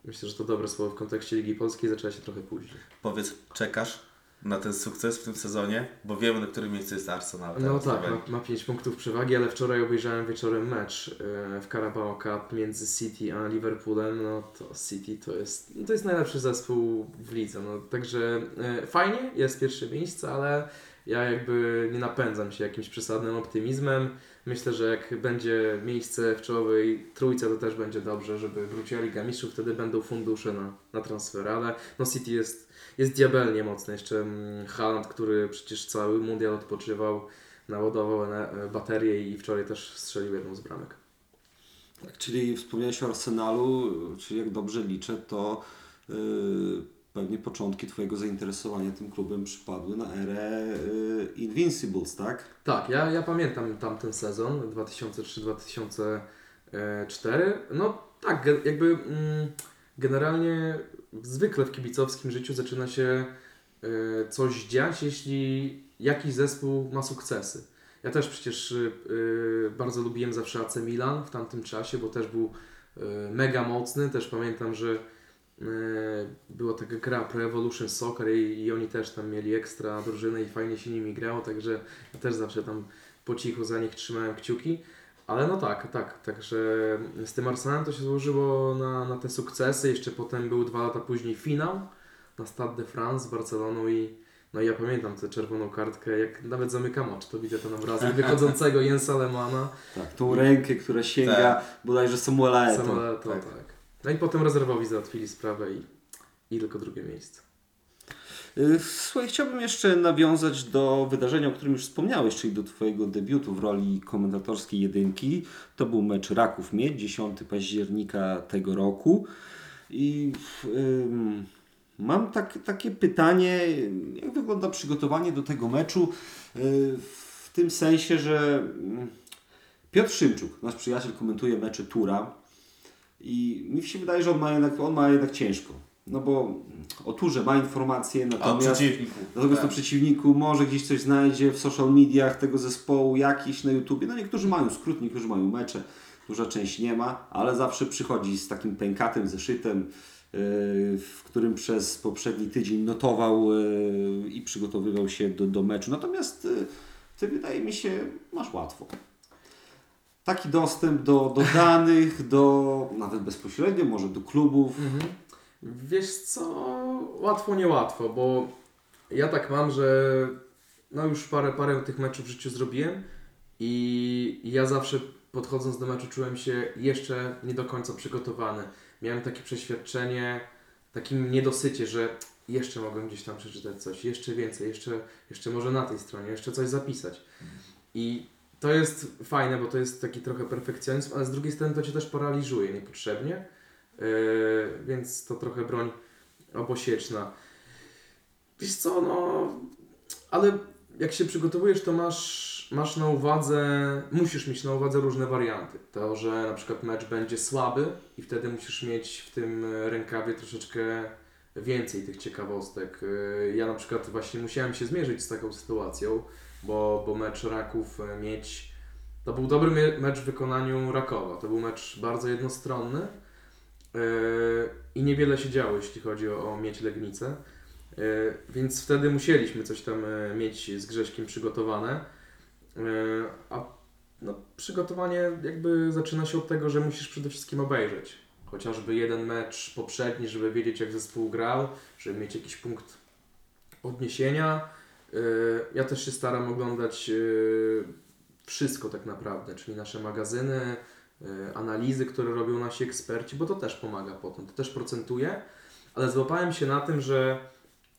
myślę, że to dobre słowo w kontekście Ligi Polskiej, zaczęła się trochę później. Powiedz, czekasz na ten sukces w tym sezonie? Bo wiemy, na którym miejscu jest Arsenal. No tak, ma, ma 5 punktów przewagi, ale wczoraj obejrzałem wieczorem mecz e, w Carabao Cup między City a Liverpoolem. No to City to jest, no to jest najlepszy zespół w lidze. No, także e, fajnie, jest pierwsze miejsce, ale ja jakby nie napędzam się jakimś przesadnym optymizmem. Myślę, że jak będzie miejsce w czołowej trójce, to też będzie dobrze, żeby wróciła Liga Mistrzów, wtedy będą fundusze na, na transfery, ale no City jest, jest diabelnie mocny. Jeszcze mm, Haaland, który przecież cały mundial odpoczywał, naładował na baterię i wczoraj też strzelił jedną z bramek. Tak, czyli wspomniałeś o Arsenalu, czyli jak dobrze liczę, to yy, pewnie początki Twojego zainteresowania tym klubem przypadły na erę yy, Invincibles, tak? Tak, ja, ja pamiętam tamten sezon 2003-2004. No tak, jakby mm, generalnie zwykle w kibicowskim życiu zaczyna się e, coś dziać, jeśli jakiś zespół ma sukcesy. Ja też przecież y, bardzo lubiłem zawsze AC Milan w tamtym czasie, bo też był y, mega mocny. Też pamiętam, że była taka gra Pro Evolution Soccer i, i oni też tam mieli ekstra drużynę i fajnie się nimi grało, także ja też zawsze tam po cichu za nich trzymałem kciuki. Ale no tak, tak, także z tym Arsenalem to się złożyło na, na te sukcesy. Jeszcze potem był dwa lata później finał na Stade de France z Barceloną i no i ja pamiętam tę czerwoną kartkę, jak nawet zamykam oczy, to widzę ten obrazek wychodzącego Jensa Lemana. Tak, tą rękę, która sięga bodajże Samuela Eto'o. Samuela to, tak. No i potem rezerwowi załatwili sprawę i, i tylko drugie miejsce. Y, Słuchaj, chciałbym jeszcze nawiązać do wydarzenia, o którym już wspomniałeś, czyli do Twojego debiutu w roli komentatorskiej jedynki. To był mecz Raków Miedź, 10 października tego roku. I ym, mam tak, takie pytanie, jak wygląda przygotowanie do tego meczu? Y, w tym sensie, że mm, Piotr Szymczuk, nasz przyjaciel, komentuje mecze Tura i mi się wydaje, że on ma jednak, on ma jednak ciężko. No bo o Turze ma informacje, natomiast przeciwniku. Natomiast Tak. o przeciwniku może gdzieś coś znajdzie w social mediach tego zespołu, jakiś na YouTubie. No niektórzy mają skrót, niektórzy mają mecze, duża część nie ma, ale zawsze przychodzi z takim pękatym zeszytem, yy, w którym przez poprzedni tydzień notował yy, i przygotowywał się do, do meczu. Natomiast yy, Ty wydaje mi się masz łatwo. Taki dostęp do, do danych, do nawet bezpośrednio, może do klubów. Mhm. Wiesz co, łatwo niełatwo, bo ja tak mam, że no już parę, parę tych meczów w życiu zrobiłem i ja zawsze podchodząc do meczu czułem się jeszcze nie do końca przygotowany. Miałem takie przeświadczenie, takim niedosycie, że jeszcze mogłem gdzieś tam przeczytać coś, jeszcze więcej, jeszcze, jeszcze może na tej stronie, jeszcze coś zapisać. I to jest fajne, bo to jest taki trochę perfekcjonizm, ale z drugiej strony to Cię też paraliżuje niepotrzebnie. Yy, więc to trochę broń obosieczna. Wiesz co, no, ale jak się przygotowujesz, to masz, masz na uwadze, musisz mieć na uwadze różne warianty. To, że na przykład mecz będzie słaby i wtedy musisz mieć w tym rękawie troszeczkę więcej tych ciekawostek. Yy, Ja na przykład właśnie musiałem się zmierzyć z taką sytuacją, bo, bo mecz Raków e, mieć to był dobry mecz w wykonaniu Rakowa. To był mecz bardzo jednostronny. Yy, i niewiele się działo, jeśli chodzi o, o mieć Legnicę. Yy, więc wtedy musieliśmy coś tam e, mieć z Grześkiem przygotowane. Yy, a no, przygotowanie jakby zaczyna się od tego, że musisz przede wszystkim obejrzeć. Chociażby jeden mecz poprzedni, żeby wiedzieć jak zespół grał, żeby mieć jakiś punkt odniesienia. Ja też się staram oglądać wszystko tak naprawdę, czyli nasze magazyny, analizy, które robią nasi eksperci, bo to też pomaga potem, to też procentuje, ale złapałem się na tym, że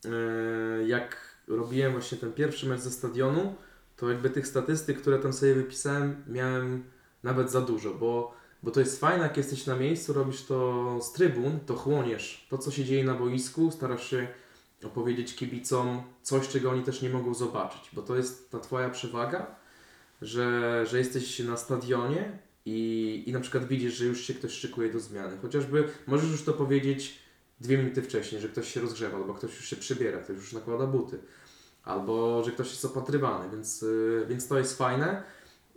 y, jak robiłem właśnie ten pierwszy mecz ze stadionu, to jakby tych statystyk, które tam sobie wypisałem, miałem nawet za dużo, bo, bo to jest fajne, jak jesteś na miejscu, robisz to z trybun, to chłoniesz to, co się dzieje na boisku, starasz się opowiedzieć kibicom coś, czego oni też nie mogą zobaczyć, bo to jest ta Twoja przewaga, że, że jesteś na stadionie i, i na przykład widzisz, że już się ktoś szykuje do zmiany. Chociażby możesz już to powiedzieć dwie minuty wcześniej, że ktoś się rozgrzewa, albo ktoś już się przybiera, ktoś już nakłada buty, albo że ktoś jest opatrywany, więc, y, więc to jest fajne.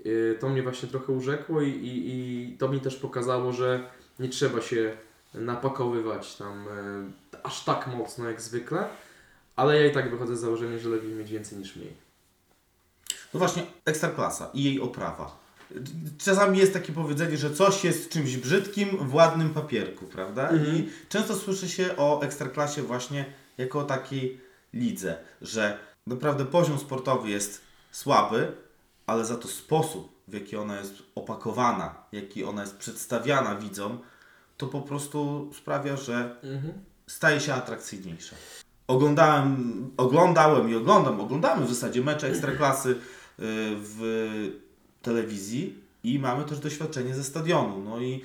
Y, To mnie właśnie trochę urzekło i, i, i to mi też pokazało, że nie trzeba się napakowywać tam y, aż tak mocno jak zwykle, ale ja i tak wychodzę z założenia, że lepiej mieć więcej niż mniej. No właśnie, ekstraklasa i jej oprawa. Czasami jest takie powiedzenie, że coś jest czymś brzydkim w ładnym papierku, prawda? Mhm. I często słyszy się o ekstraklasie właśnie jako o takiej lidze, że naprawdę poziom sportowy jest słaby, ale za to sposób, w jaki ona jest opakowana, jaki ona jest przedstawiana widzom, to po prostu sprawia, że Mhm. staje się atrakcyjniejsza. Oglądałem, oglądałem i oglądam, oglądamy w zasadzie mecze Ekstraklasy y, w telewizji i mamy też doświadczenie ze stadionu. No i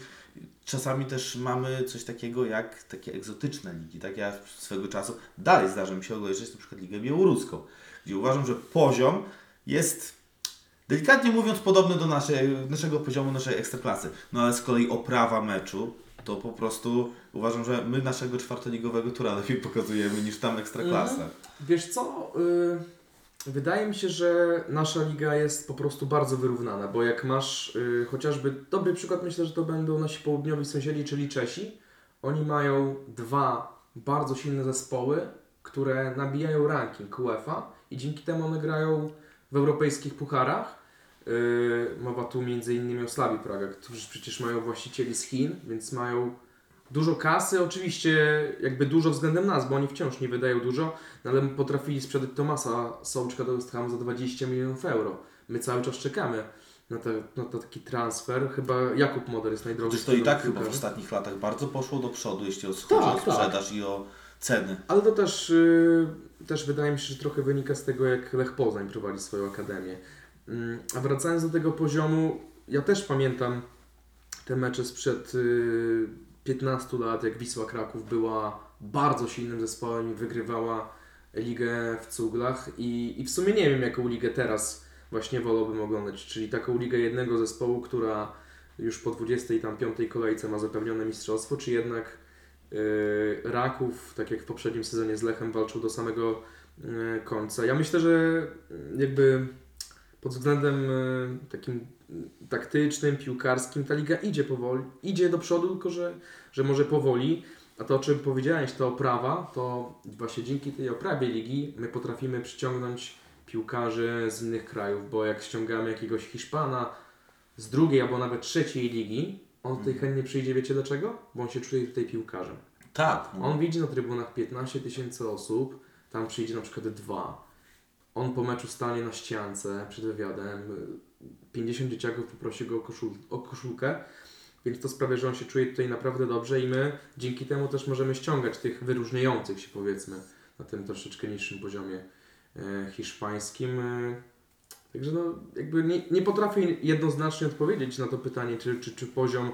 czasami też mamy coś takiego jak takie egzotyczne ligi. Tak ja swego czasu dalej zdarza mi się obejrzeć na przykład Ligę Białoruską, gdzie uważam, że poziom jest delikatnie mówiąc podobny do naszej, naszego poziomu naszej ekstraklasy. No ale z kolei oprawa meczu to po prostu uważam, że my naszego czwartoligowego tura lepiej pokazujemy niż tam ekstraklasę. Mhm. Wiesz co? y, wydaje mi się, że nasza liga jest po prostu bardzo wyrównana, bo jak masz y, chociażby dobry przykład, myślę, że to będą nasi południowi sąsiedzi, czyli Czesi. Oni mają dwa bardzo silne zespoły, które nabijają ranking UEFA i dzięki temu one grają w europejskich pucharach. Yy, mowa tu między innymi o Slawi Praga, którzy przecież mają właścicieli z Chin, więc mają dużo kasy, oczywiście jakby dużo względem nas, bo oni wciąż nie wydają dużo, no ale potrafili sprzedać Tomasa Sołczka do West Ham za 20 milionów euro. My cały czas czekamy na, te, na to taki transfer. Chyba Jakub Moder jest najdroższy. Chociaż to i tak chyba w ostatnich latach bardzo poszło do przodu, jeśli chodzi Tak, o tak. sprzedaż i o ceny. Ale to też, y, też wydaje mi się, że trochę wynika z tego, jak Lech Poznań prowadzi swoją akademię. Mm, A wracając do tego poziomu, ja też pamiętam te mecze sprzed y, 15 lat, jak Wisła Kraków była bardzo silnym zespołem i wygrywała ligę w cuglach i, i w sumie nie wiem, jaką ligę teraz właśnie wolałbym oglądać, czyli taką ligę jednego zespołu, która już po 25 kolejce ma zapewnione mistrzostwo, czy jednak Yy, Raków, tak jak w poprzednim sezonie z Lechem, walczył do samego yy, końca. Ja myślę, że yy, jakby pod względem yy, takim taktycznym, piłkarskim ta liga idzie powoli, idzie do przodu, tylko że, że może powoli. A to, o czym powiedziałeś, ta oprawa, to właśnie dzięki tej oprawie ligi my potrafimy przyciągnąć piłkarzy z innych krajów, bo jak ściągamy jakiegoś Hiszpana z drugiej albo nawet trzeciej ligi, on tutaj chętnie przyjdzie, wiecie dlaczego? Bo on się czuje tutaj piłkarzem. Tak. On widzi na trybunach 15 tysięcy osób, tam przyjdzie na przykład dwa. On po meczu stanie na ściance przed wywiadem, 50 dzieciaków poprosi go o, koszul o koszulkę, więc to sprawia, że on się czuje tutaj naprawdę dobrze i my dzięki temu też możemy ściągać tych wyróżniających się powiedzmy na tym troszeczkę niższym poziomie e, hiszpańskim. E, Także no, jakby nie, nie potrafię jednoznacznie odpowiedzieć na to pytanie, czy, czy, czy poziom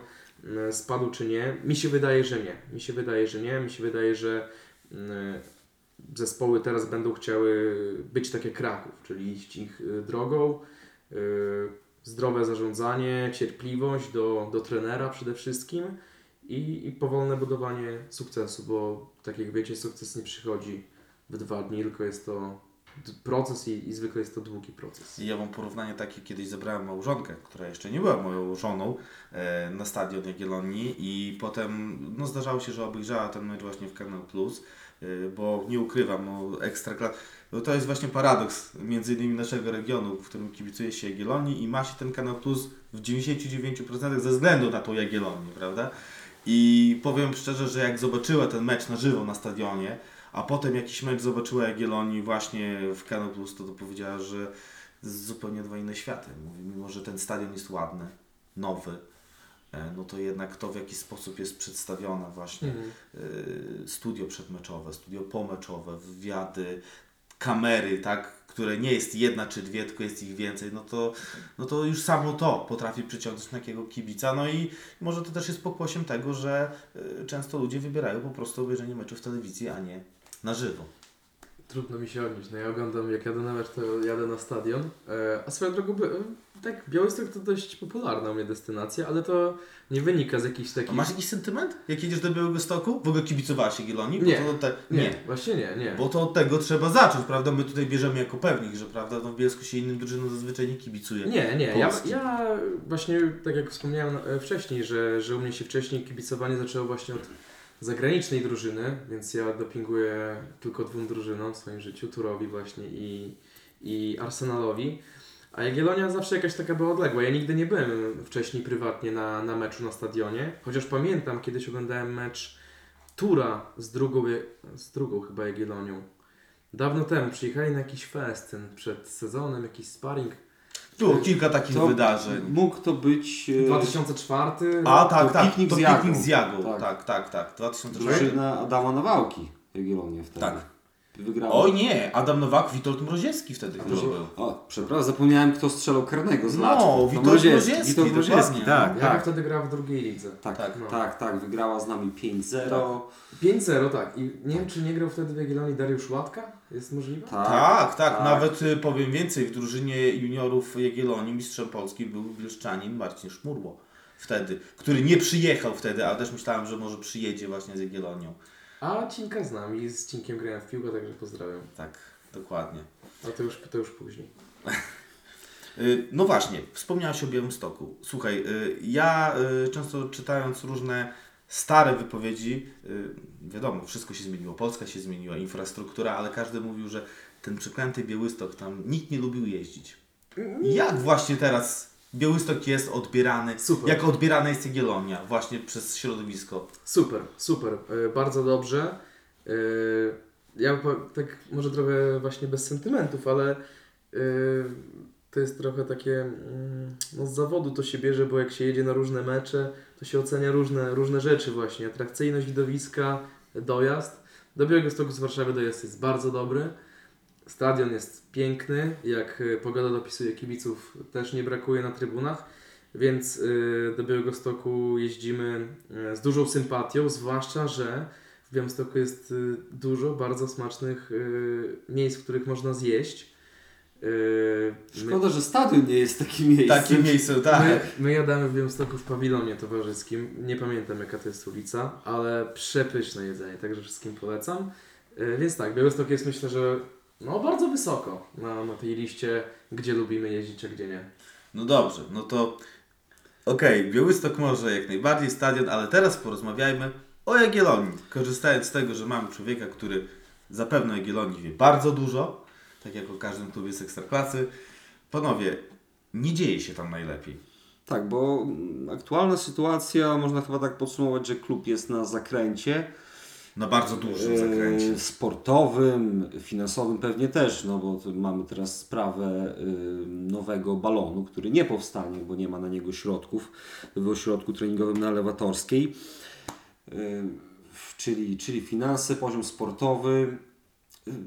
e, spadł, czy nie. Mi się wydaje, że nie. Mi się wydaje, że nie. Mi się wydaje, że e, zespoły teraz będą chciały być takie Kraków, czyli iść ich drogą. E, Zdrowe zarządzanie, cierpliwość do, do trenera przede wszystkim i, i powolne budowanie sukcesu, bo tak jak wiecie, sukces nie przychodzi w dwa dni, tylko jest to proces i, i zwykle jest to długi proces. Ja mam porównanie takie, kiedyś zebrałem małżonkę, która jeszcze nie była moją żoną, e, na stadion Jagiellonii i potem no, zdarzało się, że obejrzała ten mecz właśnie w Kanal Plus, e, bo nie ukrywam, no, ekstra no, to jest właśnie paradoks między innymi naszego regionu, w którym kibicuje się Jagiellonii i ma się ten Kanal Plus w 99% ze względu na tą Jagiellonię, prawda? I powiem szczerze, że jak zobaczyła ten mecz na żywo na stadionie, a potem jakiś mecz zobaczyła Jagiellonii właśnie w Kanal Plus, to, to powiedziała, że zupełnie dwa inne światy. Mówi, mimo że ten stadion jest ładny, nowy, e, no to jednak to w jaki sposób jest przedstawiona właśnie Mhm. y, studio przedmeczowe, studio pomeczowe, wywiady, kamery, tak, które nie jest jedna czy dwie, tylko jest ich więcej, no to, no to już samo to potrafi przyciągnąć takiego kibica. No i może to też jest pokłosiem tego, że y, często ludzie wybierają po prostu obejrzenie meczu w telewizji, a nie na żywo. Trudno mi się odnieść. No ja oglądam, jak jadę na mecz, to jadę na stadion. E, a swoją drogą, by- tak, Białystok to dość popularna u mnie destynacja, ale to nie wynika z jakichś A takich... masz jakiś sentyment? Jak jedziesz do Białego Stoku? W ogóle kibicowałaś Jagiellonii? Bo Nie. To te... Nie, nie. właśnie nie, nie. Bo to od tego trzeba zacząć, prawda? My tutaj bierzemy jako pewnik, że prawda, no w Bielsku się innym drużynom zazwyczaj nie kibicuje. Nie, nie. Ja, ja właśnie, tak jak wspomniałem e, wcześniej, że, że u mnie się wcześniej kibicowanie zaczęło właśnie od zagranicznej drużyny, więc ja dopinguję tylko dwóm drużynom w swoim życiu, Turowi właśnie i, i Arsenalowi. A Jagiellonia zawsze jakaś taka była odległa. Ja nigdy nie byłem wcześniej prywatnie na, na meczu na stadionie, chociaż pamiętam, kiedyś oglądałem mecz Tura z drugą, z drugą chyba Jagiellonią. Dawno temu przyjechali na jakiś festyn przed sezonem, jakiś sparring Było kilka takich To wydarzeń. Mógł to być e, 2004. A tak, to tak, piknik to z Jagą. piknik z Jagą. Tak. Tak, tak, tak. 2004. drużyna Adama Nawałki Jagiellonia wtedy. Tak. Wygrała. Oj nie, Adam Nowak, Witold Mroziewski wtedy chyba był. O, przepraszam, zapomniałem kto strzelał karnego z No, Witold Mroziewski, Witold Mroziewski, dokładnie. tak, Jaga tak. wtedy grała w drugiej lidze. Tak, Tak, tak, no. tak, tak, wygrała z nami 5-0. 5-0, tak. I nie wiem, czy nie grał wtedy w Jagiellonii Dariusz Łatka? Jest możliwe? Tak, tak, tak. Nawet y, powiem więcej, w drużynie juniorów Jagiellonii mistrzem Polski był Bielszczanin Marcin Szmurło. Wtedy, który nie przyjechał wtedy, ale też myślałem, że może przyjedzie właśnie z Jagiellonią. A Cinka z nami, z Cinkiem grałem w piłkę, także pozdrawiam. Tak, dokładnie. A to już, to już później. Y, No właśnie, wspomniałeś o Białymstoku. Słuchaj, y, ja y, często czytając różne stare wypowiedzi, wiadomo, wszystko się zmieniło, Polska się zmieniła, infrastruktura, ale każdy mówił, że ten przeklęty Białystok, tam nikt nie lubił jeździć. Jak właśnie teraz Białystok jest odbierany, Super. jak odbierana jest Jagiellonia właśnie przez środowisko? Super, super, e, bardzo dobrze. E, Ja tak może trochę właśnie bez sentymentów, ale e, to jest trochę takie, mm, no z zawodu to się bierze, bo jak się jedzie na różne mecze, to się ocenia różne, różne rzeczy właśnie. Atrakcyjność widowiska, dojazd. Do Białegostoku z Warszawy dojazd jest bardzo dobry. Stadion jest piękny, jak e, pogoda dopisuje kibiców też nie brakuje na trybunach, więc y, do Białegostoku jeździmy y, z dużą sympatią, zwłaszcza, że w Białymstoku jest y, dużo bardzo smacznych y, miejsc, w których można zjeść. Y, my- Szkoda, że stadion nie jest takim miejscem. Takie miejsce, tak. My, my jadamy w Białymstoku w pawilonie towarzyskim. Nie pamiętam jaka to jest ulica, ale przepyszne jedzenie, także wszystkim polecam. Więc tak, Białystok jest myślę, że no bardzo wysoko na, na tej liście, gdzie lubimy jeździć, a gdzie nie. No dobrze, no to okej, Białystok może jak najbardziej stadion, ale teraz porozmawiajmy o Jagiellonii. Korzystając z tego, że mamy człowieka, który zapewne o Jagiellonii wie bardzo dużo, tak jak o każdym klubie z Ekstraklasy. Panowie, nie dzieje się tam najlepiej. Tak, bo aktualna sytuacja, można chyba tak podsumować, że klub jest na zakręcie. Na bardzo dużym e, zakręcie. Sportowym, finansowym pewnie też, no bo mamy teraz sprawę e, nowego balonu, który nie powstanie, bo nie ma na niego środków w ośrodku treningowym na Lewatorskiej. E, Czyli, czyli finanse, poziom sportowy.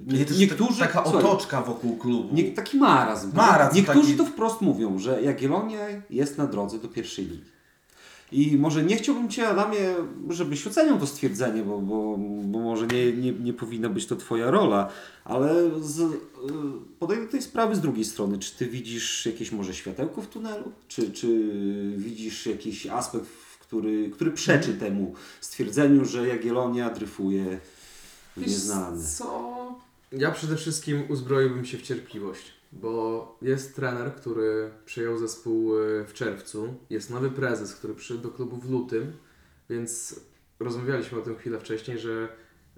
Nie, to niektórzy, taka słuchaj, otoczka wokół klubu. Nie, taki marazm. Marazm Niektórzy taki- to wprost mówią, że Jagiellonia jest na drodze do pierwszej ligi. I może nie chciałbym Cię, Adamie, żebyś oceniał to stwierdzenie, bo, bo, bo może nie, nie, nie powinna być to Twoja rola, ale z, y, podejdę tej sprawy z drugiej strony. Czy Ty widzisz jakieś może światełko w tunelu? Czy, czy widzisz jakiś aspekt, który, który przeczy temu stwierdzeniu, że Jagiellonia dryfuje w Wiesz nieznane? Co? Ja przede wszystkim uzbroiłbym się w cierpliwość, bo jest trener, który przejął zespół y, w czerwcu, jest nowy prezes, który przyszedł do klubu w lutym, więc rozmawialiśmy o tym chwilę wcześniej, że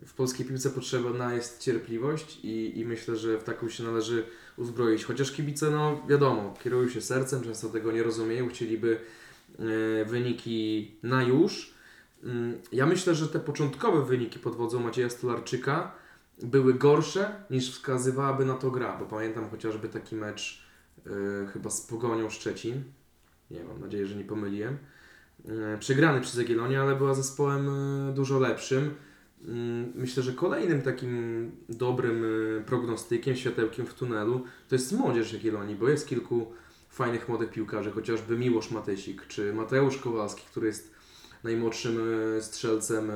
w polskiej piłce potrzebna jest cierpliwość i, i myślę, że w taką się należy uzbroić. Chociaż kibice, no wiadomo, kierują się sercem, często tego nie rozumieją, chcieliby y, wyniki na już. Mm, Ja myślę, że te początkowe wyniki pod wodzą Macieja Stolarczyka były gorsze niż wskazywałaby na to gra, bo pamiętam chociażby taki mecz y, chyba z Pogonią Szczecin. Nie mam nadzieję, że nie pomyliłem. Y, przegrany przez Jagiellonię, ale była zespołem y, dużo lepszym. Mm, Myślę, że kolejnym takim dobrym prognostykiem, światełkiem w tunelu to jest młodzież Jagiellonii, bo jest kilku fajnych młodych piłkarzy, chociażby Miłosz Matysik czy Mateusz Kowalski, który jest najmłodszym strzelcem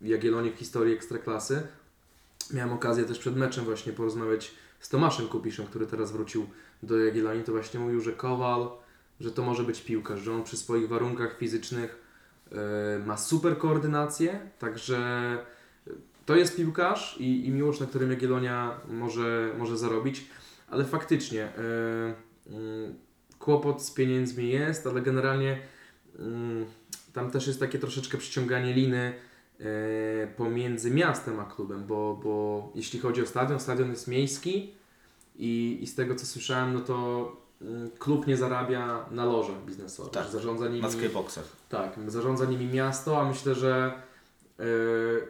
Jagiellonii w historii Ekstraklasy. Miałem okazję też przed meczem właśnie porozmawiać z Tomaszem Kupiszem, który teraz wrócił do Jagiellonii, to właśnie mówił, że Kowal, że to może być piłkarz, że on przy swoich warunkach fizycznych e, ma super koordynację, także to jest piłkarz i, i miłość, na którym Jagiellonia może, może zarobić, ale faktycznie e, mm, kłopot z pieniędzmi jest, ale generalnie mm, tam też jest takie troszeczkę przyciąganie liny pomiędzy miastem a klubem, bo, bo jeśli chodzi o stadion, stadion jest miejski i, i z tego co słyszałem, no to mm, klub nie zarabia na lożach biznesowych. Tak, zarządza nimi, Na skyboxach. tak, zarządza nimi miasto, a myślę, że e,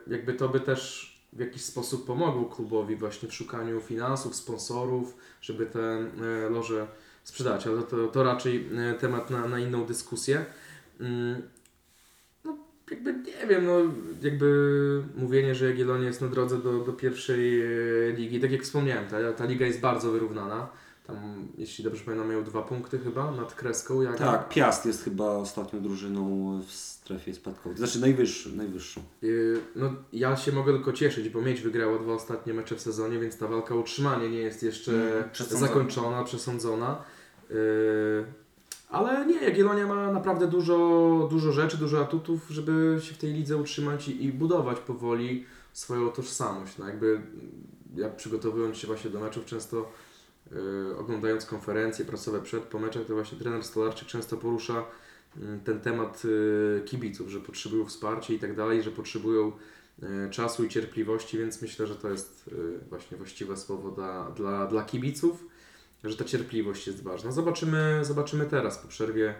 jakby to by też w jakiś sposób pomogło klubowi właśnie w szukaniu finansów, sponsorów, żeby te e, loże sprzedać, ale to, to raczej e, temat na, na inną dyskusję. Mm, jakby nie wiem, no, jakby mówienie, że Jagiellonia jest na drodze do, do pierwszej e, ligi, tak jak wspomniałem, ta, ta liga jest bardzo wyrównana. Tam, jeśli dobrze pamiętam, miał dwa punkty chyba nad kreską. Jak Tak, Piast jest chyba ostatnią drużyną w strefie spadkowej. Znaczy najwyższą. najwyższą. Yy, No, ja się mogę tylko cieszyć, bo Miedź wygrała dwa ostatnie mecze w sezonie, więc ta walka o utrzymanie nie jest jeszcze Mm, przesądzona. zakończona, przesądzona. Yy, Ale nie, Jagiellonia ma naprawdę dużo, dużo rzeczy, dużo atutów, żeby się w tej lidze utrzymać i, i budować powoli swoją tożsamość. No jakby ja przygotowując się właśnie do meczów często yy, oglądając konferencje prasowe przed, po meczach, to właśnie trener Stolarczyk często porusza mm, ten temat y, kibiców, że potrzebują wsparcia i tak dalej, że potrzebują y, czasu i cierpliwości, więc myślę, że to jest y, właśnie właściwe słowo dla, dla, dla kibiców, że ta cierpliwość jest ważna. Zobaczymy, zobaczymy teraz po przerwie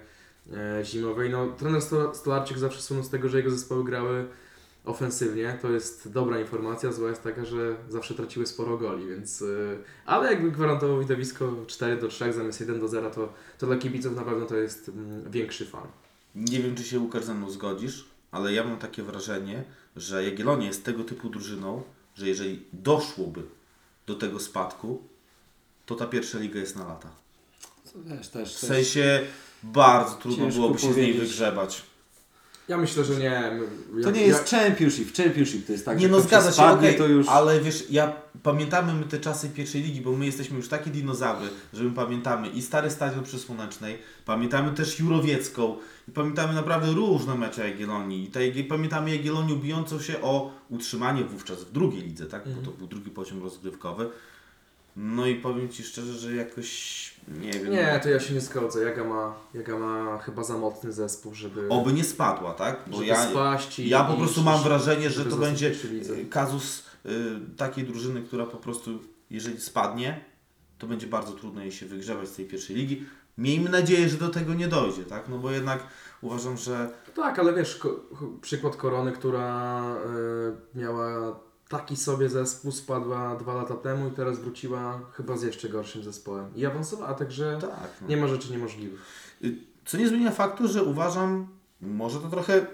e, zimowej. No, trener Sto- Stolarczyk zawsze słynął z tego, że jego zespoły grały ofensywnie. To jest dobra informacja, zła jest taka, że zawsze traciły sporo goli, więc y, ale jakby gwarantował widowisko 4 do 3 zamiast 1 do 0, to, to dla kibiców na pewno to jest mm, większy fan. Nie wiem, czy się Łukasz ze mną zgodzisz, ale ja mam takie wrażenie, że Jagiellonia jest tego typu drużyną, że jeżeli doszłoby do tego spadku, to ta pierwsza liga jest na lata. To też, też, W sensie bardzo trudno byłoby się z niej powiedzieć. wygrzebać. Ja myślę, że nie. To Ja- nie jest championship. Championship to jest tak, nie no zgadza się, okej, to już... ale wiesz, ja pamiętamy my te czasy pierwszej ligi, bo my jesteśmy już takie dinozaury, że my pamiętamy i stary stadion przy Słonecznej, pamiętamy też Jurowiecką i pamiętamy naprawdę różne mecze Jagiellonii i te, pamiętamy Jagiellonię bijącą się o utrzymanie wówczas w drugiej lidze, tak, Mhm. bo to był drugi poziom rozgrywkowy. No i powiem Ci szczerze, że jakoś, nie wiem, Nie, to ja się nie zgodzę. Jaga ma, Jaga ma chyba za mocny zespół, żeby, oby nie spadła, tak, bo żeby ja, spaść i, ja po i- prostu mam wrażenie, że to będzie y, kazus y, takiej drużyny, która po prostu, jeżeli spadnie, to będzie bardzo trudno jej się wygrzebać z tej pierwszej ligi. Miejmy nadzieję, że do tego nie dojdzie, tak? No bo jednak uważam, że Tak, ale wiesz, ko- przykład Korony, która y, miała taki sobie zespół, spadła dwa lata temu i teraz wróciła chyba z jeszcze gorszym zespołem. I awansowała, także tak. No. nie ma rzeczy niemożliwych. Y, Co nie zmienia faktu, że uważam, może to trochę y,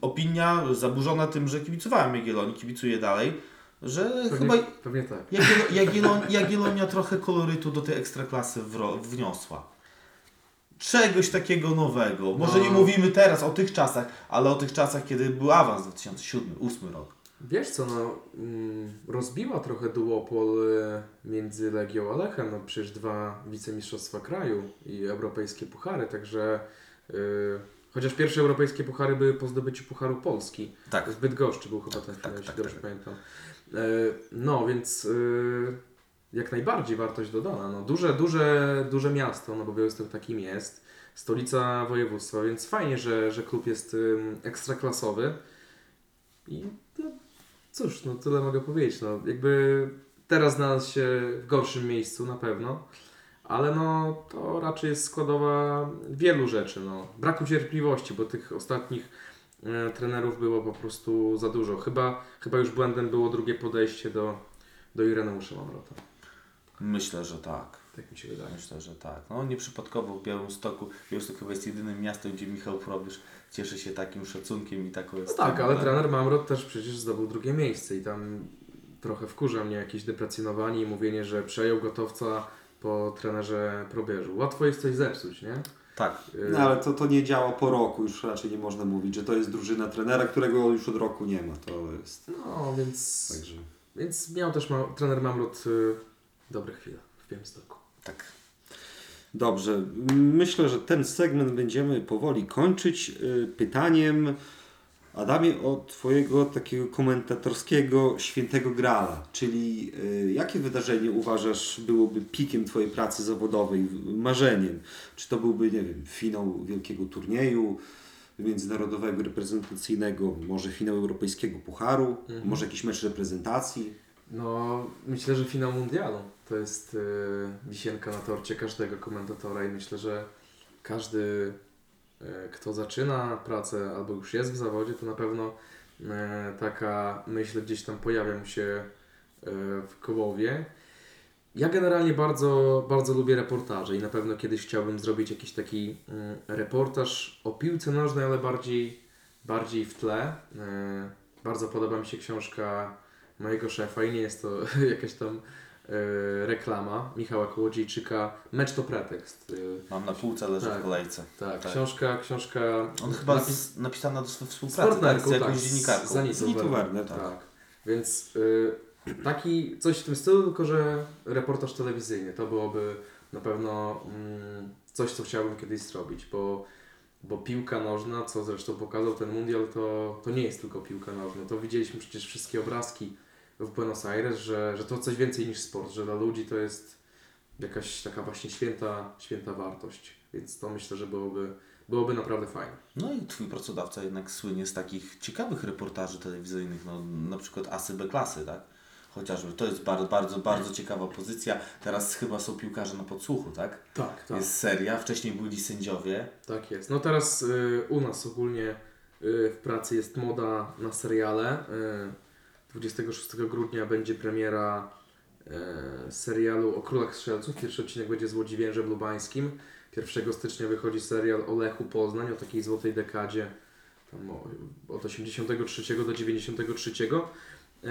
opinia zaburzona tym, że kibicowałem Jagiellonii, kibicuję dalej, że Pewnie, chyba pewnie tak. Jagiello- Jagiello- Jagiellonia trochę kolorytu do tej ekstraklasy wniosła. Czegoś takiego nowego. Może No. nie mówimy teraz o tych czasach, ale o tych czasach, kiedy był awans 2007-2008 rok. Wiesz co, no, mm, rozbiła trochę duopol y, między Legią a Lechem, no przecież dwa wicemistrzostwa kraju i europejskie puchary, także y, chociaż pierwsze europejskie puchary były po zdobyciu Pucharu Polski. Tak. W Bydgoszczy był chyba ten finał, tak, jeśli tak, dobrze tak. pamiętam. E, No, więc y, jak najbardziej wartość dodana. No, duże, duże, duże miasto, no bo Białystok takim jest. Stolica województwa, więc fajnie, że, że klub jest ekstraklasowy. I cóż, no tyle mogę powiedzieć. No, jakby teraz znalazł się w gorszym miejscu na pewno, ale no to raczej jest składowa wielu rzeczy. No. Braku cierpliwości, bo tych ostatnich e, trenerów było po prostu za dużo. Chyba, chyba już błędem było drugie podejście do, do Ireneusza Mamrota. Myślę, że tak. Tak mi się wydaje. Myślę, że tak. No nieprzypadkowo w Białymstoku. Białystok chyba jest jedynym miastem, gdzie Michał Probierz cieszy się takim szacunkiem i taką No tak, ale trener Mamrot też przecież zdobył drugie miejsce i tam trochę wkurza mnie jakieś deprecjonowanie i mówienie, że przejął gotowca po trenerze Probierzu. Łatwo jest coś zepsuć, nie? Tak. Y, No ale to, to nie działa po roku, już raczej nie można mówić, że to jest drużyna trenera, którego już od roku nie ma. To jest. No, więc, Także. więc miał też ma, trener Mamrot y, dobre chwile w Białymstoku. Tak. Dobrze, myślę, że ten segment będziemy powoli kończyć y, pytaniem, Adamie, o Twojego takiego komentatorskiego świętego grala, czyli y, jakie wydarzenie uważasz byłoby pikiem Twojej pracy zawodowej, marzeniem? Czy to byłby, nie wiem, finał wielkiego turnieju międzynarodowego, reprezentacyjnego, może finał europejskiego pucharu, Mhm. może jakiś mecz reprezentacji? No, myślę, że finał mundialu to jest y, wisienka na torcie każdego komentatora i myślę, że każdy, y, kto zaczyna pracę albo już jest w zawodzie, to na pewno y, taka myśl gdzieś tam pojawia mu się y, w głowie. Ja generalnie bardzo, bardzo lubię reportaże i na pewno kiedyś chciałbym zrobić jakiś taki mm, reportaż o piłce nożnej, ale bardziej, bardziej w tle. E, bardzo podoba mi się książka mojego szefa i nie jest to jakaś tam e, reklama Michała Kołodziejczyka. Mecz to pretekst. E, Mam na półce, leży Tak. w kolejce. tak, Tak. książka, książka... On chyba napis- z, napisana do z współpracy tak, partnerką, z jakąś tak, z dziennikarką. Z Anitą Werner, Werner, tak. tak. Więc y, taki coś w tym stylu, tylko że reportaż telewizyjny. To byłoby na pewno mm, coś, co chciałbym kiedyś zrobić, bo, bo piłka nożna, co zresztą pokazał ten mundial, to, to nie jest tylko piłka nożna. To widzieliśmy przecież wszystkie obrazki w Buenos Aires, że, że to coś więcej niż sport, że dla ludzi to jest jakaś taka właśnie święta, święta wartość. Więc to myślę, że byłoby, byłoby naprawdę fajne. No i twój pracodawca jednak słynie z takich ciekawych reportaży telewizyjnych, no na przykład Asy B klasy, tak? Chociażby to jest bardzo, bardzo, bardzo ciekawa pozycja. Teraz chyba są piłkarze na podsłuchu, tak? Tak, Jest seria, wcześniej byli sędziowie. Tak jest. No teraz y, u nas ogólnie y, w pracy jest moda na seriale. Y, 26 grudnia będzie premiera y, serialu o Królach Strzelców. Pierwszy odcinek będzie z Łodziwierzem Lubańskim. 1 stycznia wychodzi serial o Lechu Poznań, o takiej złotej dekadzie tam o, od 83 do 93. Y,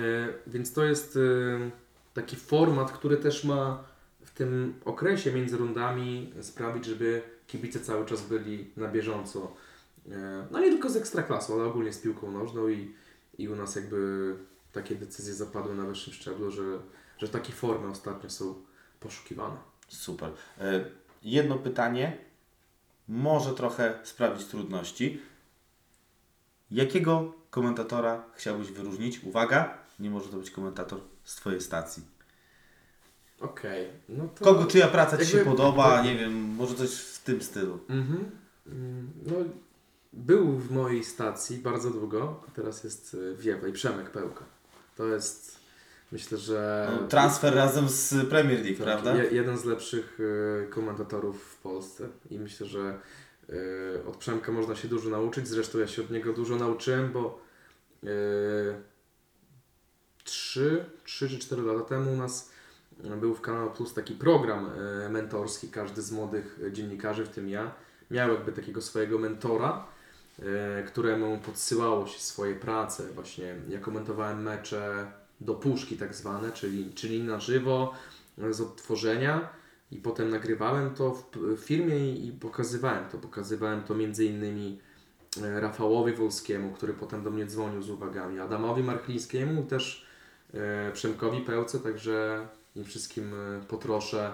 więc to jest y, taki format, który też ma w tym okresie między rundami sprawić, żeby kibice cały czas byli na bieżąco. E, No nie tylko z ekstraklasą, ale ogólnie z piłką nożną i, i u nas jakby takie decyzje zapadły na wyższym szczeblu, że, że takie formy ostatnio są poszukiwane. Super. E, Jedno pytanie, może trochę sprawić trudności. Jakiego komentatora chciałbyś wyróżnić? Uwaga, nie może to być komentator z Twojej stacji. Okej, no to... Kogo, czyja praca Ci się jakby- podoba? Nie wiem, może coś w tym stylu. Mhm. Mm, No, był w mojej stacji bardzo długo, a teraz jest y, w Wieplej, Przemek Pełka. To jest, myślę, że... No, transfer razem z Premier League, Tak, prawda? Je, jeden z lepszych y, komentatorów w Polsce i myślę, że y, od Przemka można się dużo nauczyć. Zresztą ja się od niego dużo nauczyłem, bo y, trzy, trzy czy cztery lata temu u nas był w Kanał Plus taki program y, mentorski. Każdy z młodych dziennikarzy, w tym ja, miał jakby takiego swojego mentora, y, któremu podsyłało się swoje prace. Właśnie ja komentowałem mecze do puszki tak zwane, czyli, czyli na żywo z odtworzenia i potem nagrywałem to w, firmie i, pokazywałem to. Pokazywałem to między innymi e, Rafałowi Wolskiemu, który potem do mnie dzwonił z uwagami, Adamowi Marchlińskiemu, też e, Przemkowi Pełce, także im wszystkim e, potroszę,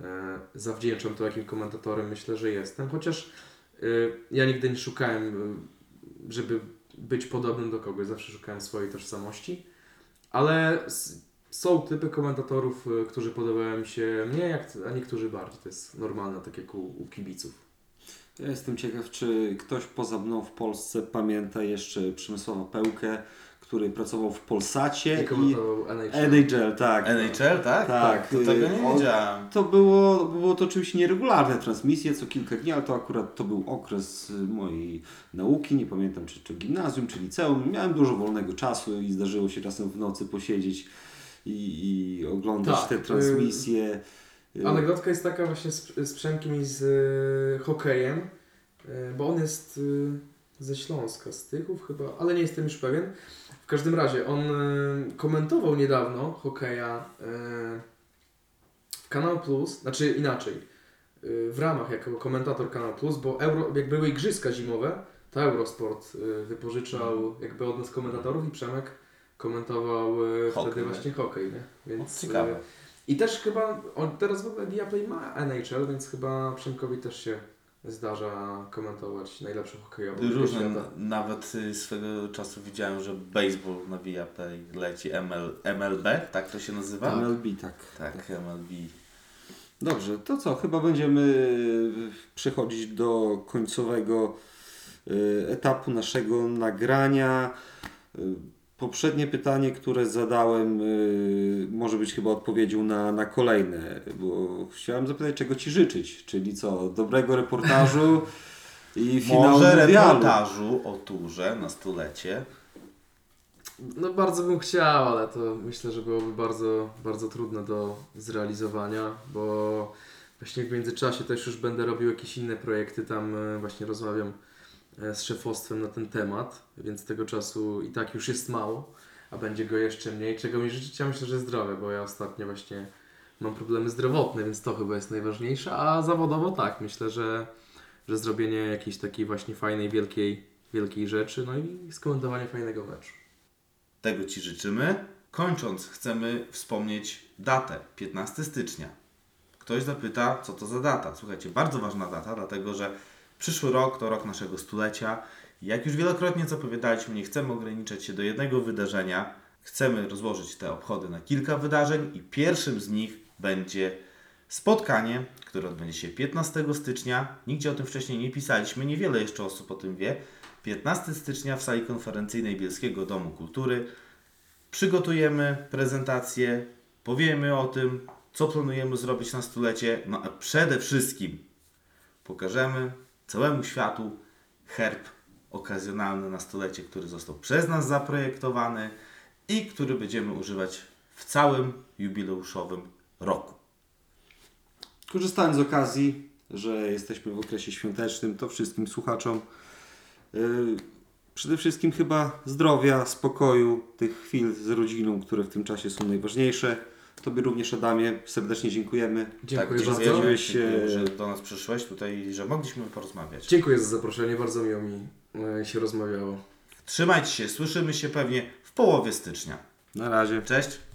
e, zawdzięczam to, jakim komentatorem myślę, że jestem, chociaż e, ja nigdy nie szukałem, e, żeby być podobnym do kogoś, zawsze szukałem swojej tożsamości, ale są typy komentatorów, y, którzy podobają się mniej, a niektórzy bardziej. To jest normalne, tak jak u, u kibiców. Ja jestem ciekaw, czy ktoś poza mną w Polsce pamięta jeszcze Przemysława Pełkę, który pracował w Polsacie I i NHL. NHL, tak. NHL, tak? Tak, To tego nie wiedziałem. To było, było to oczywiście nieregularne transmisje co kilka dni, ale to akurat to był okres y, mojej nauki, nie pamiętam czy, czy gimnazjum, czy liceum. Miałem dużo wolnego czasu i zdarzyło się czasem w nocy posiedzieć i, i oglądać Tak, te transmisje. Y, Anegdotka jest taka właśnie z, z Przemkiem i z y, hokejem, y, bo on jest y, ze Śląska, z Tychów chyba, ale nie jestem już pewien. W każdym razie on y, komentował niedawno hokeja y, w Kanal Plus, znaczy inaczej, y, w ramach jako komentator Kanal Plus, bo Euro, jak były igrzyska zimowe, to Eurosport wypożyczał jakby od nas komentatorów i Przemek komentował Hokej, wtedy nie? właśnie hokej, nie? Więc, Ciekawe. i też chyba, on teraz w ogóle Viaplay ma NHL, więc chyba Przemkowi też się zdarza komentować najlepsze hokejowe ligę Różne, świata. nawet y, swego czasu widziałem, że baseball na Viaplay leci ML, MLB, tak to się nazywa? MLB, tak. Tak, MLB. Dobrze, to co? Chyba będziemy przechodzić do końcowego y, etapu naszego nagrania. Y, Poprzednie pytanie, które zadałem, y, może być chyba odpowiedzią na, na kolejne, bo chciałem zapytać, czego Ci życzyć, czyli co? Dobrego reportażu i finału Może mundialu. reportażu o turze na stulecie. No bardzo bym chciał, ale to myślę, że byłoby bardzo, bardzo trudne do zrealizowania, bo właśnie w międzyczasie też już będę robił jakieś inne projekty, tam e, właśnie rozmawiam z szefostwem na ten temat, więc tego czasu i tak już jest mało, a będzie go jeszcze mniej, czego mi życzyć, ja myślę, że zdrowie, bo ja ostatnio właśnie mam problemy zdrowotne, więc to chyba jest najważniejsze, a zawodowo tak, myślę, że, że zrobienie jakiejś takiej właśnie fajnej, wielkiej, wielkiej rzeczy, no i skomentowanie fajnego meczu. Tego Ci życzymy. Kończąc, chcemy wspomnieć datę 15 stycznia. Ktoś zapyta, co to za data. Słuchajcie, bardzo ważna data, dlatego że przyszły rok to rok naszego stulecia. Jak już wielokrotnie zapowiadaliśmy, nie chcemy ograniczać się do jednego wydarzenia. Chcemy rozłożyć te obchody na kilka wydarzeń i pierwszym z nich będzie spotkanie, które odbędzie się 15 stycznia. Nigdzie o tym wcześniej nie pisaliśmy, niewiele jeszcze osób o tym wie. 15 stycznia w sali konferencyjnej Bielskiego Domu Kultury przygotujemy prezentację, powiemy o tym, co planujemy zrobić na stulecie, no a przede wszystkim pokażemy całemu światu herb okazjonalny na stulecie, który został przez nas zaprojektowany i który będziemy używać w całym jubileuszowym roku. Korzystając z okazji, że jesteśmy w okresie świątecznym, to wszystkim słuchaczom yy, przede wszystkim chyba zdrowia, spokoju, tych chwil z rodziną, które w tym czasie są najważniejsze. Tobie również, Adamie, serdecznie dziękujemy. Dziękuję tak, bardzo. dziękujemy, Dziękuję. dziękujemy, że do nas przyszłeś tutaj i że mogliśmy porozmawiać. Dziękuję za zaproszenie, bardzo miło mi e, się rozmawiało. Trzymajcie się, słyszymy się pewnie w połowie stycznia. Na razie. Cześć!